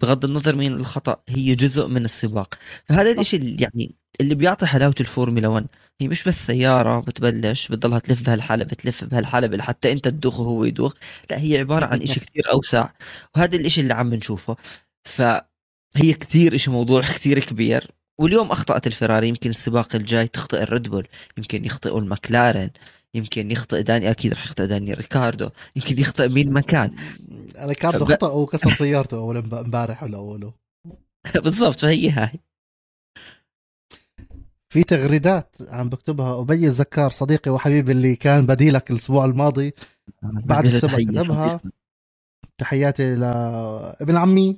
بغض النظر مين الخطأ هي جزء من السباق. فهذا الشيء اللي يعني اللي بيعطي حلاوة الفورمولا 1 هي مش بس سيارة بتبلش بتضلها تلف بهالحلبة تلف بهالحلبة لحتى انت تدوخ وهو يدوخ. لا هي عبارة عن شيء كثير أوسع. وهذا الشيء اللي عم بنشوفه. فهي كثير شيء موضوع كثير كبير. واليوم أخطأت الفراري يمكن السباق الجاي تخطئ الريد بول يمكن يخطئوا المكلارن يمكن يخطئ داني أكيد راح يخطئ داني ريكاردو. يمكن يخطئ مين ما كان. ريكاردو فب... خطأ وكسر سيارته أول امبارح ولا أوله. بالضبط فهي هاي. في تغريدات عم بكتبها. أبي الزكار صديقي وحبيبي اللي كان بديلك الأسبوع الماضي. بعد السباق كتبها. تحياتي لابن عمي.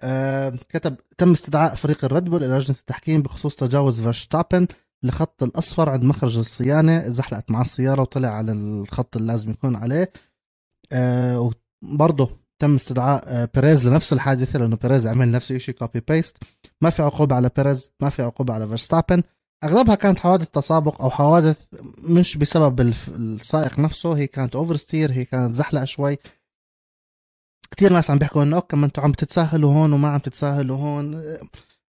آه كتب تم استدعاء فريق الريد بول إلى لجنة التحكيم بخصوص تجاوز فيرستابن الخط الأصفر عند مخرج الصيانة زحلقت مع السيارة وطلع على الخط اللي لازم يكون عليه. آه وبرضه تم استدعاء آه، بيريز لنفس الحادثة لأنه بيريز عمل نفس الشيء copy paste ما في عقوبة على بيريز ما في عقوبة على فيرستابن. أغلبها كانت حوادث تسابق أو حوادث مش بسبب السائق نفسه هي كانت oversteer هي كانت زحلقة شوي. كثير ناس عم بيحكوا إنه okay ما أنتم عم تتساهلوا هون وما عم تتساهلوا هون.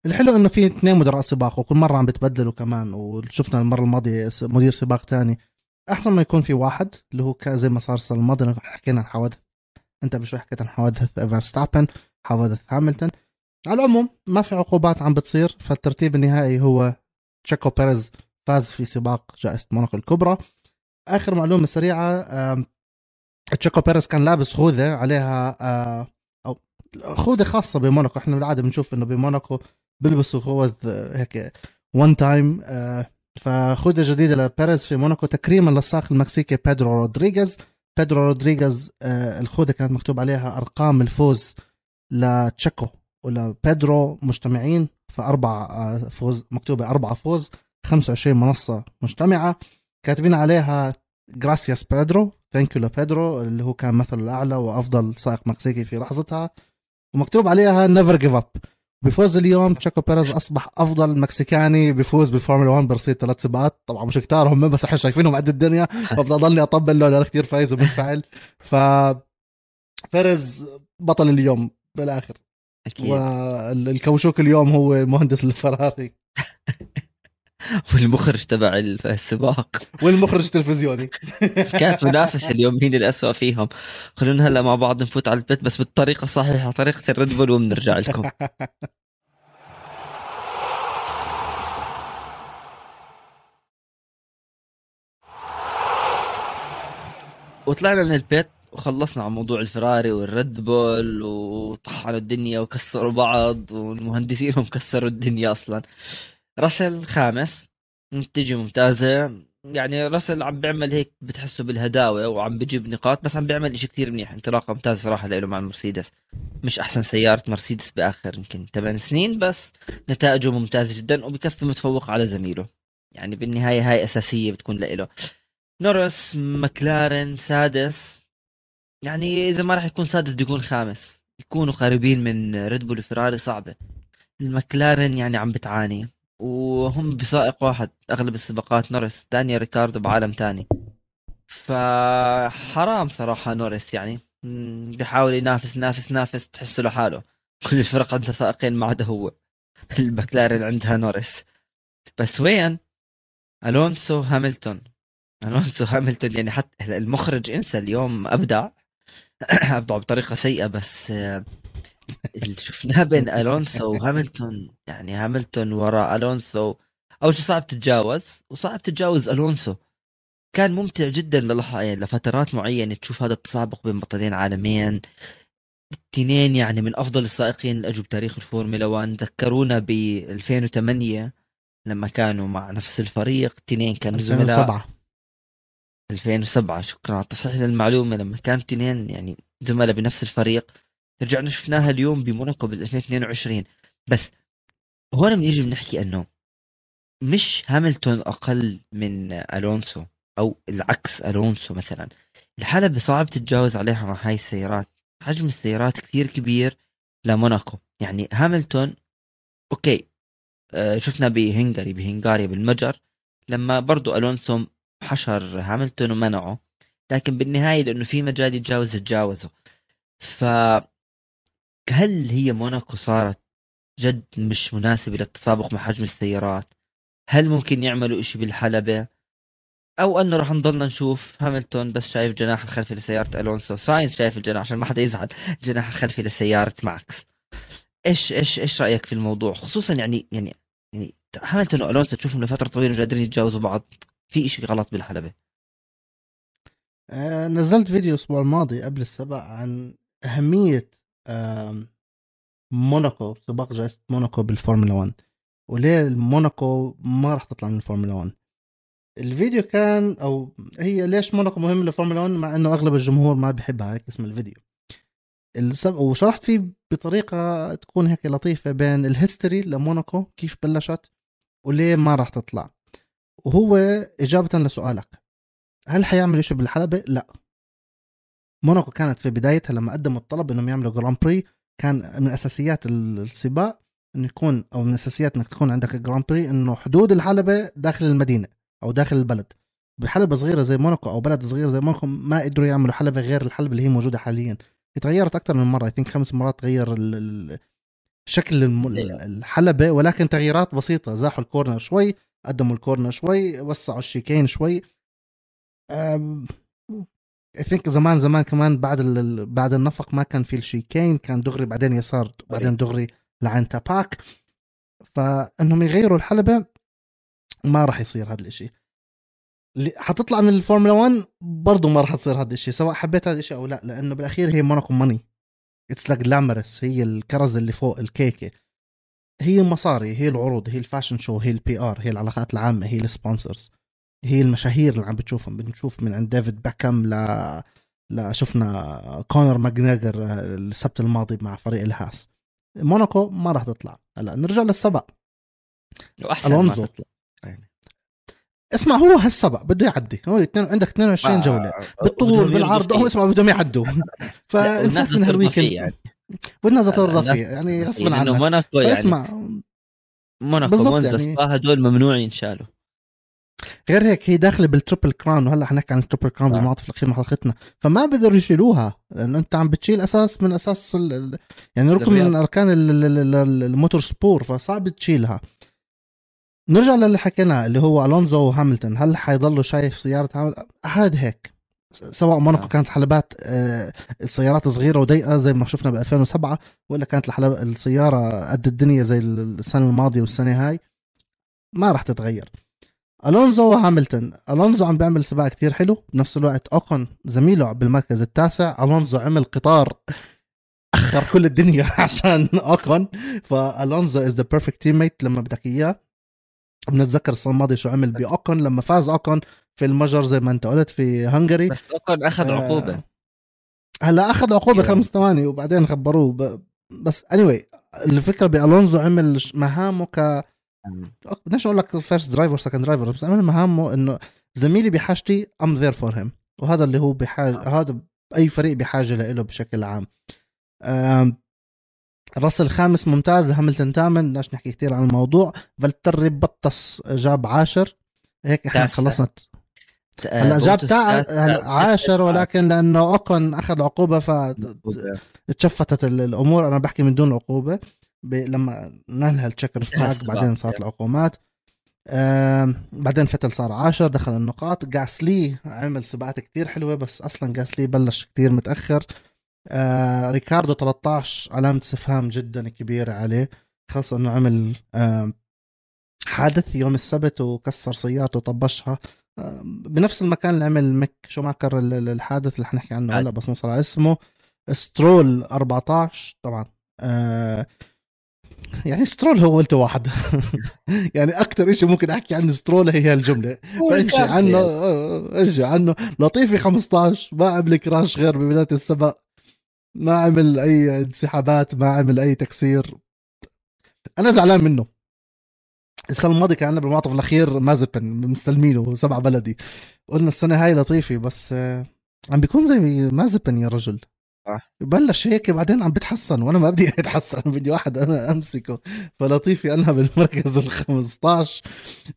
الحلو إنه في اثنين مدراء سباق وكل مرة عم بتبدلوا كمان وشفنا المرة الماضية مدير سباق تاني. أحسن ما يكون في واحد اللي هو زي ما صار السنة الماضية حكينا عن حوادث. أنت بشوي حكيت عن حوادث فيرستابن حوادث هاملتون على العموم ما في عقوبات عم بتصير فالترتيب النهائي هو تشيكو بيريز فاز في سباق جائزة موناكو الكبرى. آخر معلومة سريعة تشيكو بيريز كان لابس خوذة عليها آه، أو خوذة خاصة بموناكو. إحنا بالعادة بنشوف إنه بموناكو بيلبسوا خوذ آه، هيك one time فخوذة جديدة لبيريز في موناكو. تكريما للسائق المكسيكي بيدرو رودريغيز. بيدرو رودريغيز آه، الخوذة كانت مكتوب عليها أرقام الفوز لتشيكو ولبيدرو مجتمعين فأربع آه، فوز مكتوبة أربعة فوز 25 منصة مجتمعة. كاتبين عليها gracias بيدرو thank you لبيدرو اللي هو كان مثله الأعلى وأفضل سائق مكسيكي في لحظتها. ومكتوب عليها never give up بفوز اليوم تشيكو بيريز أصبح أفضل مكسيكاني بفوز بالفورمولا 1 برصيد ثلاث سباقات. طبعا مش كتار هم بس إحنا شايفينهم قد الدنيا فبدي أضلني أطبل له كثير فايز وبنفعل ف بيريز بطل اليوم بالآخر. أكيد. والكوشوك اليوم هو مهندس الفراري. والمخرج تبع السباق. والمخرج التلفزيوني. كانت منافسة اليوم مين الأسوأ فيهم. خلونا هلا مع بعض نفوت على البيت بس بالطريقة الصحيحة طريقة الريد بول وبنرجع لكم. وطلعنا من البيت وخلصنا عن موضوع الفراري والريد بول وطحنوا الدنيا وكسروا بعض والمهندسين هم كسروا الدنيا أصلا. راسل خامس نتيجه ممتازة. يعني راسل عم بيعمل هيك بتحسه بالهداوة وعم بجيب نقاط بس عم بيعمل شيء كثير منيح. انطلاقة ممتازة صراحة له مع المرسيدس. مش أحسن سيارة مرسيدس بآخر يمكن 8 سنين بس نتائجه ممتازة جدا وبكفي متفوق على زميله. يعني بالنهاية هاي أساسية بتكون له نورس مكلارن سادس. يعني إذا ما راح يكون سادس بده يكون خامس. يكونوا قريبين من ريد بول صعبة. المكلارن يعني عم بتعاني. وهم بسائق واحد أغلب السباقات نورس دانيال ريكاردو بعالم تاني. فحرام صراحة نورس يعني. بيحاول ينافس نافس نافس تحسه لحاله. كل الفرق عندها سائقين ما عدا هو. المكلارن عندها نورس. بس وين؟ ألونسو هاملتون. ألونسو هاملتون يعني حتى المخرج إنسى اليوم أبدع. أبدع بطريقة سيئة بس اللي شفناه بين ألونسو وهاملتون. يعني هاملتون وراء ألونسو. أول شيء صعب تتجاوز وصعب تتجاوز ألونسو. كان ممتع جدا. يعني لفترات معينة تشوف هذا التسابق بين بطلين عالمين الاثنين يعني من أفضل السائقين اللي اجوا بتاريخ الفورمولا 1 ذكرونا ب 2008 لما كانوا مع نفس الفريق. اثنين كانوا زملاء. 2007 2007 شكرا على تصحيح المعلومه لما كانوا اثنين يعني زملاء بنفس الفريق رجعنا شفناها اليوم بموناكو بال 2022 بس هون بنيجي بنحكي إنه مش هاملتون أقل من ألونسو أو العكس ألونسو مثلا. الحلبة صعب تتجاوز عليها مع هاي السيارات. حجم السيارات كثير كبير لموناكو. يعني هاملتون okay آه شفنا بهنغاري بهنغاريا بالمجر. لما برضو ألونسو حشر هاملتون ومنعه لكن بالنهاية لأنه في مجال يتجاوز تجاوزه ف هل هي موناكو صارت جد مش مناسبة للتسابق مع حجم السيارات؟ هل ممكن يعملوا إشي بالحلبة؟ أو أنه راح نضلنا نشوف هاملتون بس شايف جناح الخلفي لسيارة ألونسو. ساينس شايف الجناح عشان ما حدا يزعل. الجناح الخلفي لسيارة ماكس. إيش إيش إيش رأيك في الموضوع؟ خصوصا يعني يعني يعني هاملتون وألونسو تشوفهم لفترة طويلة مش قادرين يتجاوزوا بعض. في إشي غلط بالحلبة. آه نزلت فيديو الأسبوع الماضي قبل السبق عن أهمية موناكو سباق جائزة موناكو بالفورمولا 1 وليه موناكو ما راح تطلع من الفورمولا 1 الفيديو كان أو هي ليش موناكو مهم للفورمولا 1 مع إنه أغلب الجمهور ما بيحبها هيك اسم الفيديو. السب... وشرحت فيه بطريقة تكون هيك لطيفة بين ال history لموناكو كيف بلشت وليه ما راح تطلع. وهو إجابة لسؤالك. هل حيعمل شيء بالحلبة؟ لا. موناكو كانت في بدايتها لما قدموا الطلب إنهم يعملوا Grand Prix كان من أساسيات السباق إنه يكون أو من أساسيات إنك تكون عندك Grand Prix إنه حدود الحلبة داخل المدينة أو داخل البلد. بحلبة صغيرة زي موناكو أو بلد صغير زي موناكو ما قدروا يعملوا حلبة غير الحلبة اللي هي موجودة حاليا. تغيرت أكثر من مرة I خمس مرات تغير شكل الحلبة ولكن تغييرات بسيطة. زاحوا ال corner شوي قدموا ال corner شوي وسعوا ال chicane شوي. I think زمان زمان كمان بعد بعد النفق ما كان في ال chicane كان دغري بعدين يسار بعدين دغري لعند تاباك فإنهم يغيروا الحلبة ما راح يصير هذا الإشي. حتطلع من الفورمولا 1 برضه ما راح تصير هذا الشيء سواء حبيت هذا الشيء أو لا لأنه بالأخير هي موناكو money it's like glamorous هي الكرز اللي فوق الكيكة. هي المصاري هي العروض هي ال fashion show هي ال PR هي العلاقات العامة هي ال sponsors هي المشاهير اللي عم بتشوفهم. بنشوف من عند ديفيد بيكهام ل لا شفنا كونر ماكجريجور السبت الماضي مع فريق الهاس. موناكو ما راح تطلع. هلا نرجع للسبق وأحسن ألونزو. ما تطلع. يعني. اسمع هو هالسبق بده يعدي. هو عندك 22 جولة. بالطول بالعرض هو اسمع بدهم يعدوا. فانسحب من هال weekend. يعني. والناس ترضى فيه. يعني غصبا عنك. موناكو يعني اسمع موناكو مونزا يعني... هدول ممنوع ينشالوا. غير هيك هي داخلة بال Triple Crown وهلأ حنحكي عن ال Triple Crown آه. بالمعطف الأخير من حلقتنا. فما بقدروا يشيلوها لأنه أنت عم بتشيل أساس من أساس ال... يعني ركن من أركان ال motorsport فصعب تشيلها. نرجع للي حكيناه اللي هو ألونزو وهاملتون. هل حيضلوا شايف سيارة هاملتون هاد هيك. سواء موناكو آه. كانت حلبات السيارات صغيرة وضيقة زي ما شفنا ب 2007 ولا كانت الحلب السيارة قد الدنيا زي السنة الماضية والسنة هاي. ما راح تتغير. ألونزو وهاملتون. ألونزو عم بيعمل سباق كتير حلو. بنفس الوقت اوكون زميله بالمركز التاسع. ألونزو عمل قطار أخر كل الدنيا عشان اوكون فألونزو is the perfect teammate لما بدك إياه. بنتذكر السنة الماضية شو عمل باوكون لما فاز اوكون في المجر زي ما أنت قلت في Hungary. بس اوكون أخذ آه عقوبة. هلا أخذ عقوبة خمس ثواني وبعدين خبروه. ب... بس anyway الفكرة بألونزو عمل مهامه ك بدناش أقول لك first driver second driver بس عمل مهامه إنه زميلي بحاجتي I'm there for him وهذا اللي هو بحاجه آه. هذا أي فريق بحاجة له بشكل عام. راسل خامس ممتاز هاملتون ثامن بدناش نحكي كثير عن الموضوع. فالتيري بوتاس جاب عاشر. هيك إحنا خلصنا هلا جاب تاع عاشر ولكن لأنه أوكن أخذ عقوبه فت shift ت الأمور. أنا بحكي من دون عقوبة. لما ننهى ال checkered flag بعدين صارت العقوبات آه بعدين فتل صار عاشر دخل النقاط. جاسلي عمل سباقات كتير حلوة بس أصلا جاسلي بلش كتير متأخر. آه ريكاردو 13 علامة استفهام جدا كبيرة عليه خاصة إنه عمل آه حادث يوم السبت وكسر سيارته وطبشها. بنفس المكان اللي عمل ميك شوماخر الحادث اللي حنحكي عنه هلا بس نوصل على اسمه. سترول 14 طبعا. آه يعني سترول هو قلت واحد. يعني أكثر شيء ممكن أحكي عن سترول هي الجملة. فامشي عنه امشي عنه. لطيفي 15 ما عمل crash غير ببداية السباق ما عمل أي انسحابات ما عمل أي تكسير. أنا زعلان منه. السنة الماضية كان عندنا بالمعطف الأخير مازبن مستلمينه سبع بلدي. قلنا السنة هاي لطيفي بس عم بيكون زي مازبن يا رجل. بلش هيك بعدين عم بتحسن وأنا ما بدي أتحسن بدي واحد أنا أمسكه. فلطيفي انها بالمركز ال 15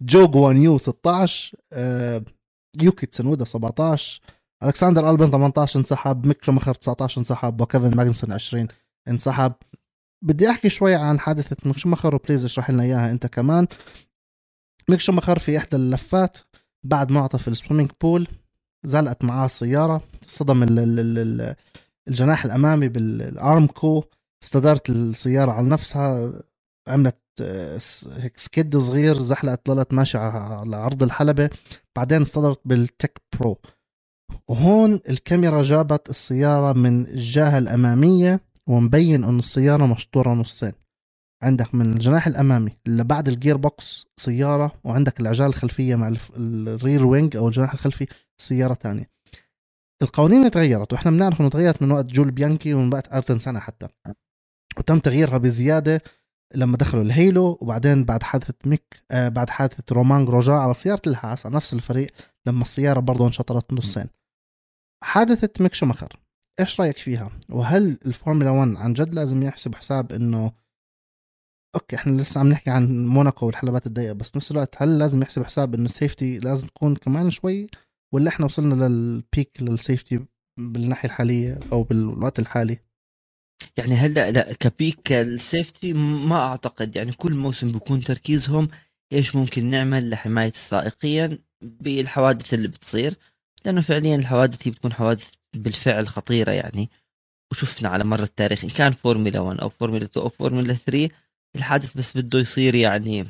جو جوانيو 16 آه يوكي تسنودا 17 ألكسندر ألبن 18 انسحب ميك شومخر 19 انسحب وكيفن ماجنسون 20 انسحب. بدي أحكي شوي عن حادثة ميك شومخر و please اشرح لنا إياها أنت كمان. ميك شومخر في إحدى اللفات بعد معطف ال swimming pool زلقت معاه السيارة صدم ال ال ال الجناح الأمامي بال Armco استدارت السيارة على نفسها عملت آه، هيك skid صغير زحلقت ضلت ماشية على عرض الحلبة بعدين استدرت بال TecPro وهون الكاميرا جابت السيارة من الجهة الأمامية ومبين أن السيارة مشطورة نصين عندك من الجناح الأمامي اللي بعد ال gearbox سيارة وعندك العجال الخلفية مع ال rear wing أو الجناح الخلفي سيارة تانية. القوانين تغيرت وإحنا بنعرف إنه تغيرت من وقت جول بيانكي ومن وقت أيرتون سينا حتى. وتم تغييرها بزيادة لما دخلوا ال halo وبعدين بعد حادثة ميك آه بعد حادثة رومان جروجان على سيارة الهاس على نفس الفريق لما السيارة برضه انشطرت نصين. حادثة ميك شومخر إيش رأيك فيها؟ وهل الفورمولا 1 عن جد لازم يحسب حساب إنه okay إحنا لسه عم نحكي عن موناكو والحلبات الضيقة بس بنفس الوقت هل لازم يحسب حساب إنه ال safety لازم تكون كمان شوي ولا إحنا وصلنا لل peak لل safety بالناحية الحالية أو بالوقت الحالي. يعني هلا لا ك peak ال safety ما أعتقد. يعني كل موسم بيكون تركيزهم إيش ممكن نعمل لحماية السائقين بالحوادث اللي بتصير. لأنه فعليا الحوادث هي بتكون حوادث بالفعل خطيرة يعني. وشفنا على مر التاريخ إن كان فورمولا 1 أو فورمولا 2 أو فورمولا 3 الحادث بس بده يصير يعني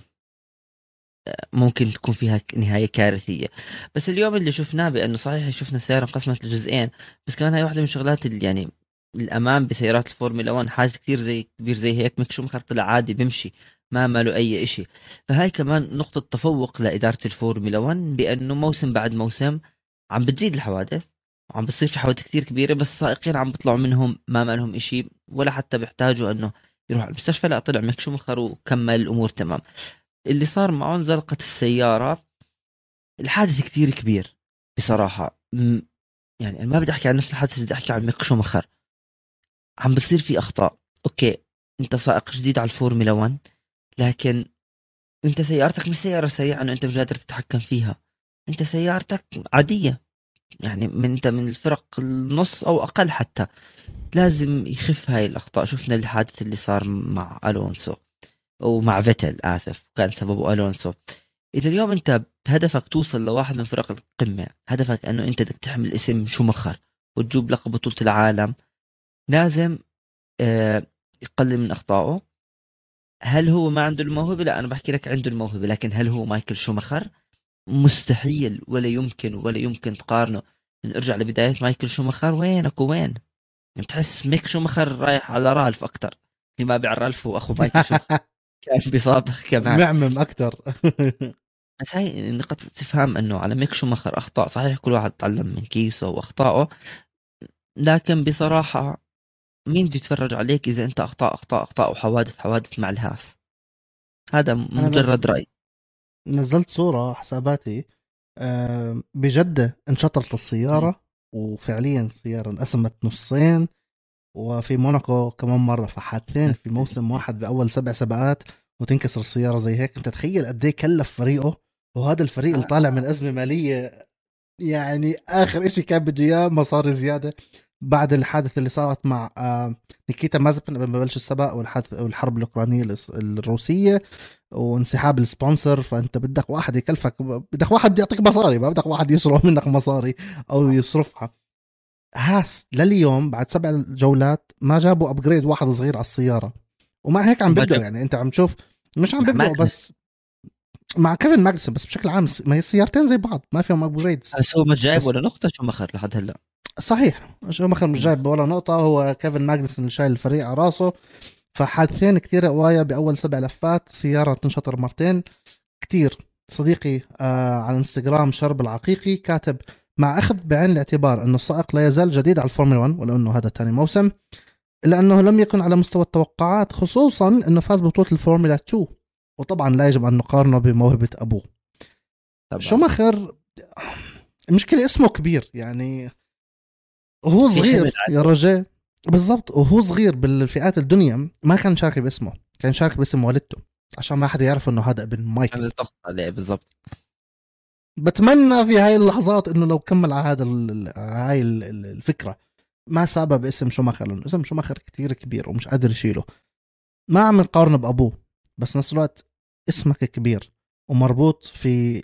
ممكن تكون فيها نهاية كارثية. بس اليوم اللي شفناه بأنه صحيح شفنا السياره انقسمت لجزئين بس كمان هاي واحدة من الشغلات اللي يعني الأمان بسيارات الفورمولا 1 حادث كثير زي كبير زي هيك ميك شومخر طلع عادي بيمشي ما ماله أي شيء فهاي كمان نقطة تفوق لإدارة الفورمولا 1 بأنه موسم بعد موسم عم بتزيد الحوادث وعم بتصير في حوادث كثير كبيرة بس السائقين عم بيطلعوا منهم ما مالهم شيء ولا حتى بيحتاجوا إنه يروح المستشفى لا طلع ميك شومخر وكمل الأمور تمام. اللي صار معه انزلقت السيارة الحادث كثير كبير بصراحة. يعني ما بدي أحكي عن نفس الحادث بدي أحكي عن ميك شومخر عم بصير في أخطاء. okay أنت سائق جديد على الفورمولا 1 لكن أنت سيارتك مش سيارة سريعة إنه أنت مش قادر تتحكم فيها. أنت سيارتك عادية. يعني من أنت من الفرق النص أو أقل حتى. لازم يخف هاي الأخطاء. شفنا الحادث اللي صار مع ألونسو. ومع فيتل آسف كان سببه ألونسو. إذا اليوم أنت بهدفك توصل لواحد من فرق القمة هدفك إنه أنت بدك تحمل اسم شومخر وتجوب لقب بطولة العالم لازم آه، يقلل من أخطائه. هل هو ما عنده الموهبة؟ لا أنا بحكي لك عنده الموهبة لكن هل هو مايكل شومخر مستحيل ولا يمكن ولا يمكن تقارنه. نرجع لبداية مايكل شومخر وينك وين؟ يعني بتحس ميك شومخر رايح على رالف أكثر اللي ما بيعرف رالف هو أخو مايكل شومخر كان بيسابق كمان. معمم أكثر بس هاي نقطة تفهم إنه على ميك شومخر أخطاء صحيح كل واحد تعلم من كيسه وأخطائه لكن بصراحة مين بده يتفرج عليك إذا أنت أخطاء أخطاء أخطاء وحوادث حوادث مع الهاس؟ هذا مجرد رأي. نزلت صورة حساباتي بجدة انشطرت السيارة وفعليا السيارة انقسمت نصين وفي موناكو كمان مرة. فحادثين في موسم واحد بأول سبع سباقات وتنكسر السيارة زي هيك. أنت تخيل قد إيه كلف فريقه. وهذا الفريق اللي طالع من أزمة مالية يعني آخر شيء كان بده إياه مصاري زيادة. بعد الحادث اللي صارت مع آه، نيكيتا مازبن قبل ما بلش السباق والحادث والحرب الأوكرانية الروسية وانسحاب ال sponsor. فأنت بدك واحد يكلفك بدك واحد يعطيك مصاري ما بدك واحد يسرق منك مصاري أو يصرفها. هاس لليوم بعد سبع جولات ما جابوا upgrade واحد صغير على السيارة. ومع هيك عم بيبدعوا يعني. انت عم تشوف مش عم بيبدعوا بس مع كيفن ماجنسون بس بشكل عام ما هي السيارتين زي بعض ما فيهم upgrades بس هو مش جايب ولا نقطة؟ شو مخر لحد هلا؟ صحيح. شوماخر مش جايب ولا نقطة. هو كيفن ماجنسون اللي شايل الفريق على راسه. فحادثين كثير قوايا بأول سبع لفات. سيارة تنشطر مرتين. كثير صديقي آه على انستغرام شرب العقيقي كاتب مع أخذ بعين الاعتبار أنه السائق لا يزال جديد على الفورمولا 1 ولو أنه هذا ثاني موسم إلا أنه لم يكن على مستوى التوقعات خصوصا أنه فاز ببطولة الفورمولا 2 وطبعا لا يجب أن نقارنه بموهبة أبوه. طبعا. شوماخر المشكلة اسمه كبير يعني وهو صغير يا رجال بالضبط وهو صغير بالفئات الدنيا ما كان شارك باسمه كان شارك باسم والدته عشان ما حدا يعرف إنه هذا ابن مايكل. عليه بالضبط. بتمنى في هاي اللحظات إنه لو كمل على هذا هاي الفكرة. ما سابه باسم شوماخر لأنه اسم شوماخر كتير كبير ومش قادر يشيله. ما عم نقارنه بأبوه بس نفس الوقت اسمك كبير ومربوط في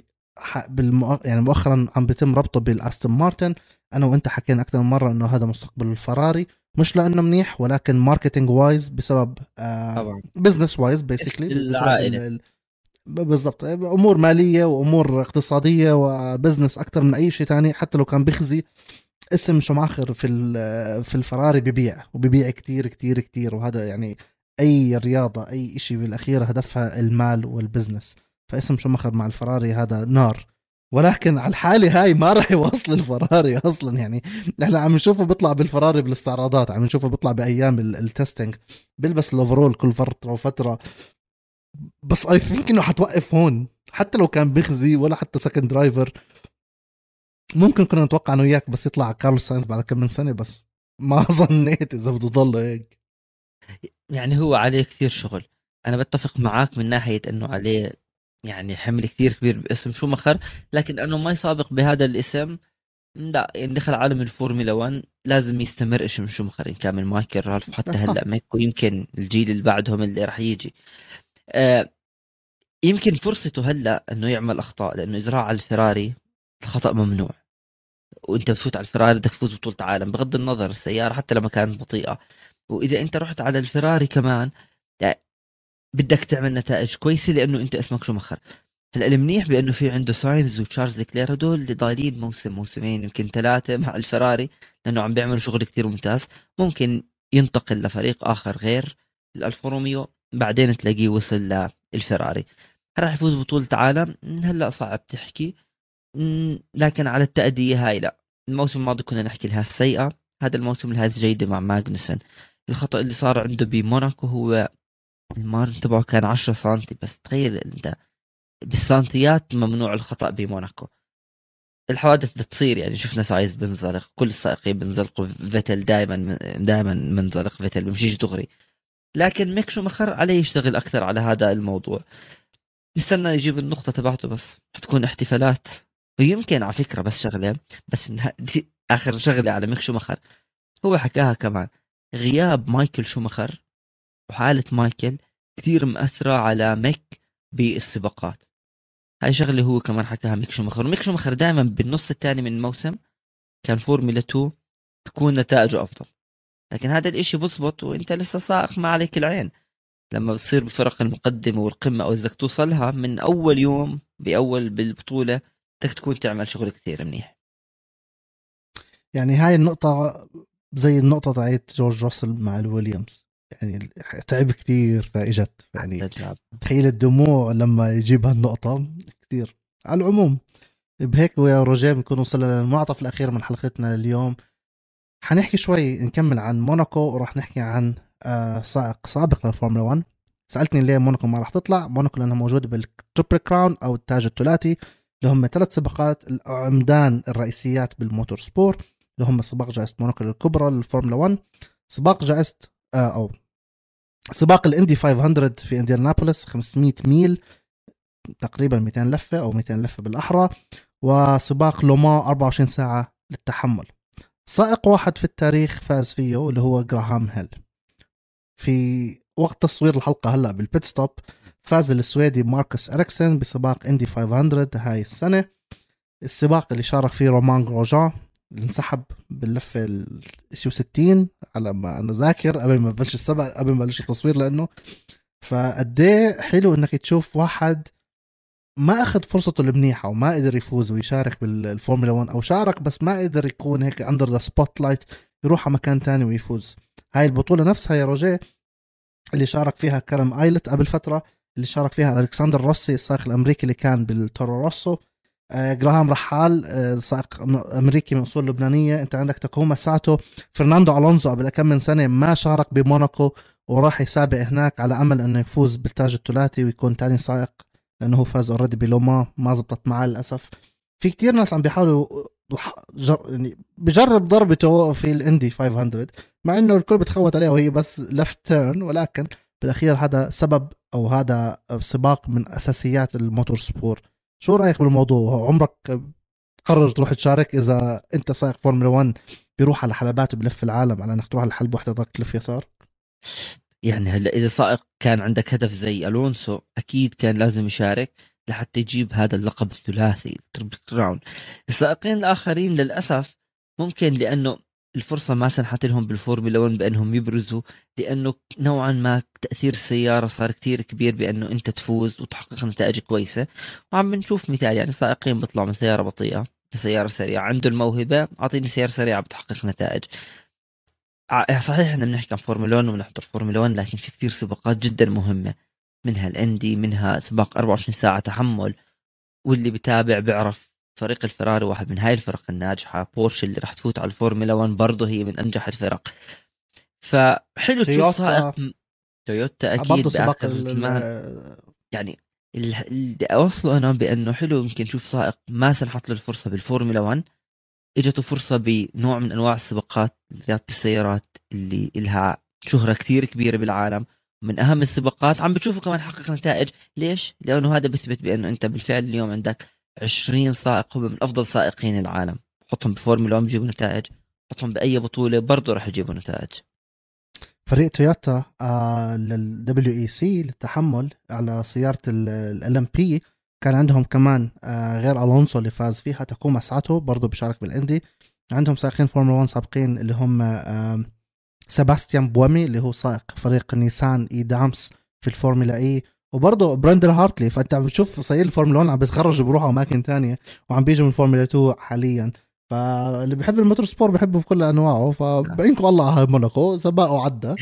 بالمؤ... يعني مؤخرا عم بيتم ربطه بالأستون مارتن. أنا وأنت حكينا أكثر من مرة إنه هذا مستقبل الفراري. مش لأنه منيح ولكن marketing wise بسبب آه business wise basically العائله بالضبط. أمور مالية وأمور اقتصادية و business أكثر من أي شيء ثاني حتى لو كان بيخزي اسم شماخر في في الفراري ببيع وببيع كتير كتير كتير. وهذا يعني أي رياضة أي شيء بالأخير هدفها المال وال business. فاسم شماخر مع الفراري هذا نار. ولكن على الحالة هاي ما راح يوصل الفراري أصلا يعني. إحنا عم نشوفه بيطلع بالفراري بالاستعراضات عم نشوفه بيطلع بأيام ال testing بيلبس ال overall كل فترة وفترة. بس I think إنه حتوقف هون. حتى لو كان بيخزي ولا حتى second driver ممكن كنا نتوقع إنه وياك بس يطلع كارلوس ساينز بعد كم من سنة بس ما ظنيت إذا بده يضل هيك. يعني هو عليه كثير شغل. أنا بتفق معك من ناحية إنه عليه يعني حمل كثير كبير باسم شومخر لكن إنه ما يسابق بهذا الاسم لا يعني دخل عالم الفورمولا 1 لازم يستمر اسم شومخر ان كان من مايكل رالف حتى هلأ ميك ويمكن الجيل اللي بعدهم اللي راح يجي. يمكن فرصته هلا إنه يعمل أخطاء لأنه اذا راح على الفراري الخطا ممنوع. وأنت بتفوت على الفراري بدك تفوز بطولة عالم بغض النظر السيارة حتى لما كانت بطيئة. وإذا أنت رحت على الفراري كمان بدك تعمل نتائج كويسة لأنه أنت اسمك شومخر هلأ المنيح بأنه في عنده ساينز وتشارلز لكلير هدول اللي ضايلين موسم موسمين يمكن ثلاثة مع الفراري لأنه عم بيعملوا شغل كتير ممتاز. ممكن ينتقل لفريق آخر غير الألفا روميو. بعدين تلاقيه وصل للفراري راح يفوز بطولة عالم هلا صعب تحكي. لكن على التأدية هاي لا. الموسم الماضي كنا نحكي لها السيئة. هذا الموسم لها جيدة مع ماجنسون الخطأ اللي صار عنده بموناكو هو ال margin تبعه كان 10 سم بس تخيل أنت بالسنتيات ممنوع الخطأ بموناكو. الحوادث تصير يعني. شفنا سايز بنزلق كل السائقين بنزلقوا فيتل دائما دائما منزلق فيتل بمشيش دغري. لكن ميك شومخر عليه يشتغل أكثر على هذا الموضوع. نستنى يجيب النقطة تبعته بس حتكون احتفالات. ويمكن على فكرة بس شغلة بس دي آخر شغلة على ميك شومخر هو حكاها كمان. غياب مايكل شومخر وحالة مايكل كثير مأثرة على ميك بالسباقات. هاي شغلة هو كمان حكاها ميك شومخر وميك شومخر دائما بالنص الثاني من الموسم كان فورمولا 2 تكون نتائجه أفضل. لكن هذا الإشي بزبط وإنت لسه سائق ما عليك العين. لما بتصير بفرق المقدمة والقمة أو إذا توصلها من أول يوم بأول بالبطولة بدك تكون تعمل شغل كثير منيح. يعني هاي النقطة زي النقطة تاعت جورج راسل مع الويليامز. يعني تعب كثير اجت يعني تخيل الدموع لما يجيب هالنقطة. كثير على العموم بهيك ويا روجيه بنكون وصلنا للمنعطف الأخير من حلقتنا اليوم. حنحكي شوي نكمل عن موناكو وراح نحكي عن آه، سائق سابق للفورمولا 1 سألتني ليه موناكو ما راح تطلع؟ موناكو لأنها موجودة بال triple crown أو التاج الثلاثي. اللي هم ثلاث سباقات العمدان الرئيسيات بال motorsport. اللي هم سباق جائزة موناكو الكبرى للفورمولا 1 سباق جائزة آه، أو سباق الإندي 500 في إنديانابوليس 500 ميل تقريبا 200 لفة أو 200 لفة بالأحرى. وسباق لوما 24 ساعة للتحمل. سائق واحد في التاريخ فاز فيه اللي هو جراهام هيل. في وقت تصوير الحلقة هلأ بال pit stop فاز السويدي ماركوس إريكسن بسباق إندي 500 هاي السنة. السباق اللي شارك فيه رومان جروجان انسحب باللفه ال 60 على ما أنا ذاكر قبل ما بلش السبق قبل ما بلش التصوير لأنه. فقد حلو إنك تشوف واحد ما أخذ فرصته المنيحة وما قدر يفوز ويشارك بالفورمولا 1 أو شارك بس ما قدر يكون هيك under the spotlight يروح على مكان تاني ويفوز. هاي البطولة نفسها يا روجيه اللي شارك فيها كالوم أيلت قبل فترة اللي شارك فيها ألكسندر روسي السائق الأمريكي اللي كان بالتورو روسو. آه، جراهام رحال آه، سائق أمريكي من أصول لبنانية. أنت عندك تاكوما ساتو فرناندو ألونزو قبل كم من سنة ما شارك بموناكو وراح يسابق هناك على أمل إنه يفوز بالتاج الثلاثي ويكون ثاني سائق لأنه هو فاز already بلوما ما زبطت معاه للأسف. في كتير ناس عم بيحاولوا جر... يعني بجرب ضربته في الاندي 500 مع إنه الكل بتخوت عليه وهي بس left turn ولكن بالأخير هذا سبب أو هذا سباق من أساسيات ال motorsport. شو رأيك بالموضوع؟ عمرك تقرر تروح تشارك؟ إذا أنت سائق فورمولا 1 بيروح على حلبات بلف العالم على إنك تروح على حلبة وحدة بدك تلف يسار؟ يعني هلا إذا سائق كان عندك هدف زي ألونسو أكيد كان لازم يشارك لحتى يجيب هذا اللقب الثلاثي triple crown السائقين الآخرين للأسف ممكن لأنه الفرصة ما سنحت لهم بالفورمولا 1 بأنهم يبرزوا لأنه نوعا ما تأثير السيارة صار كتير كبير بأنه أنت تفوز وتحقق نتائج كويسة. وعم بنشوف مثال يعني سائقين بيطلعوا من سيارة بطيئة لسيارة سريعة عنده الموهبه أعطيني سيارة سريعة بتحقق نتائج. صحيح إحنا بنحكي عن فورمولا 1 وبنحضر فورمولا 1 لكن في كثير سباقات جدا مهمة منها الإندي منها سباق 24 ساعة تحمل واللي بتابع بيعرف فريق الفراري واحد من هاي الفرق الناجحة بورش اللي راح تفوت على الفورمولا 1 برضه هي من أنجح الفرق. فحلو تشوف سائق تويوتا أكيد باخر الزمان يعني اللي أوصله أنا بأنه حلو يمكن نشوف سائق ما سنحت له الفرصة بالفورمولا 1 اجته فرصة بنوع من أنواع السباقات رياضه السيارات اللي لها شهرة كثير كبيرة بالعالم. من أهم السباقات عم بتشوفه كمان حقق نتائج. ليش؟ لأنه هذا بيثبت بأنه أنت بالفعل اليوم عندك 20 سائق هم من أفضل سائقين العالم. حطهم بفورمولا 1 بيجيبوا نتائج. حطهم بأي بطولة برضه راح يجيبوا نتائج. فريق تويوتا لل WEC للتحمل على سيارة ال LMP كان عندهم كمان آه غير ألونسو اللي فاز فيها تاكوما ساتو برضه بيشارك بالاندي عندهم سائقين فورمولا 1 سابقين اللي هم آه سباستيان بومي اللي هو سائق فريق نيسان إي دامس في الفورمولا إي. وبرضه براندن هارتلي فأنت عم بتشوف صاير الفورمولا 1 عم بيتخرجوا بيروحوا أماكن تانية وعم بيجوا من الفورمولا 2 حاليا. فاللي بحب ال motorsport بحبه بكل أنواعه فبعينكم الله على موناكو سباقه عدى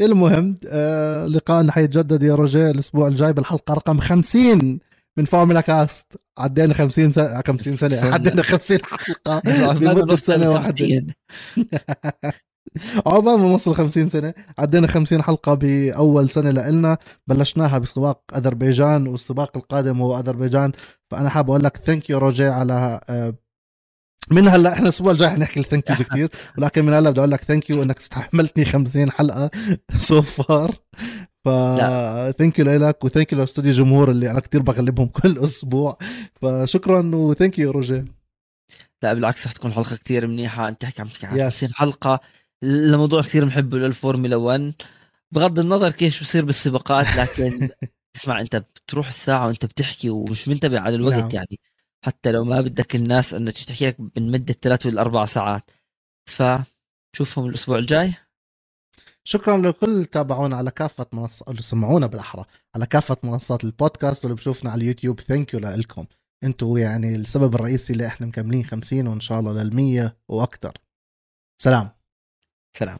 المهم آه لقائنا حيتجدد يا روجيه الأسبوع الجاي بالحلقة رقم 50 من فورمولا كاست عدينا 50 سنه 50 سنة عدينا 50 حلقة بمدة سنة واحدة. عقبال ما نوصل 50 سنة عدينا 50 حلقة بأول سنة لنا بلشناها بسباق أذربيجان والسباق القادم هو أذربيجان. فأنا حاب أقول لك thank you روجيه على آه، من هلأ إحنا الأسبوع الجاي حنحكي ال thank yous كثير ولكن من هلأ بدي أقول لك thank you إنك استحملتني 50 حلقة so far ف thank you لك و thank you لاستوديو جمهور اللي أنا كثير بغلبهم كل أسبوع. فشكرا و thank you روجيه لا بالعكس رح تكون حلقة كثير منيحة. أنت تحكي عم تحكي عن 50 حلقة. الموضوع كثير محبه للفورمولا 1 بغض النظر كيف بصير بالسباقات لكن اسمع أنت بتروح الساعة وأنت بتحكي ومش منتبه على الوقت نعم. يعني. حتى لو ما بدك الناس إنه تحكي لك من مدة ثلاث ولا أربع ساعات. فشوفهم الأسبوع الجاي. شكرا لكل تابعونا على كافة منصات اللي سمعونا بالأحرى على كافة منصات البودكاست واللي بشوفنا على اليوتيوب. thank you لكم أنتوا يعني السبب الرئيسي اللي إحنا مكملين 50 وإن شاء الله لل 100 وأكثر سلام. سلام.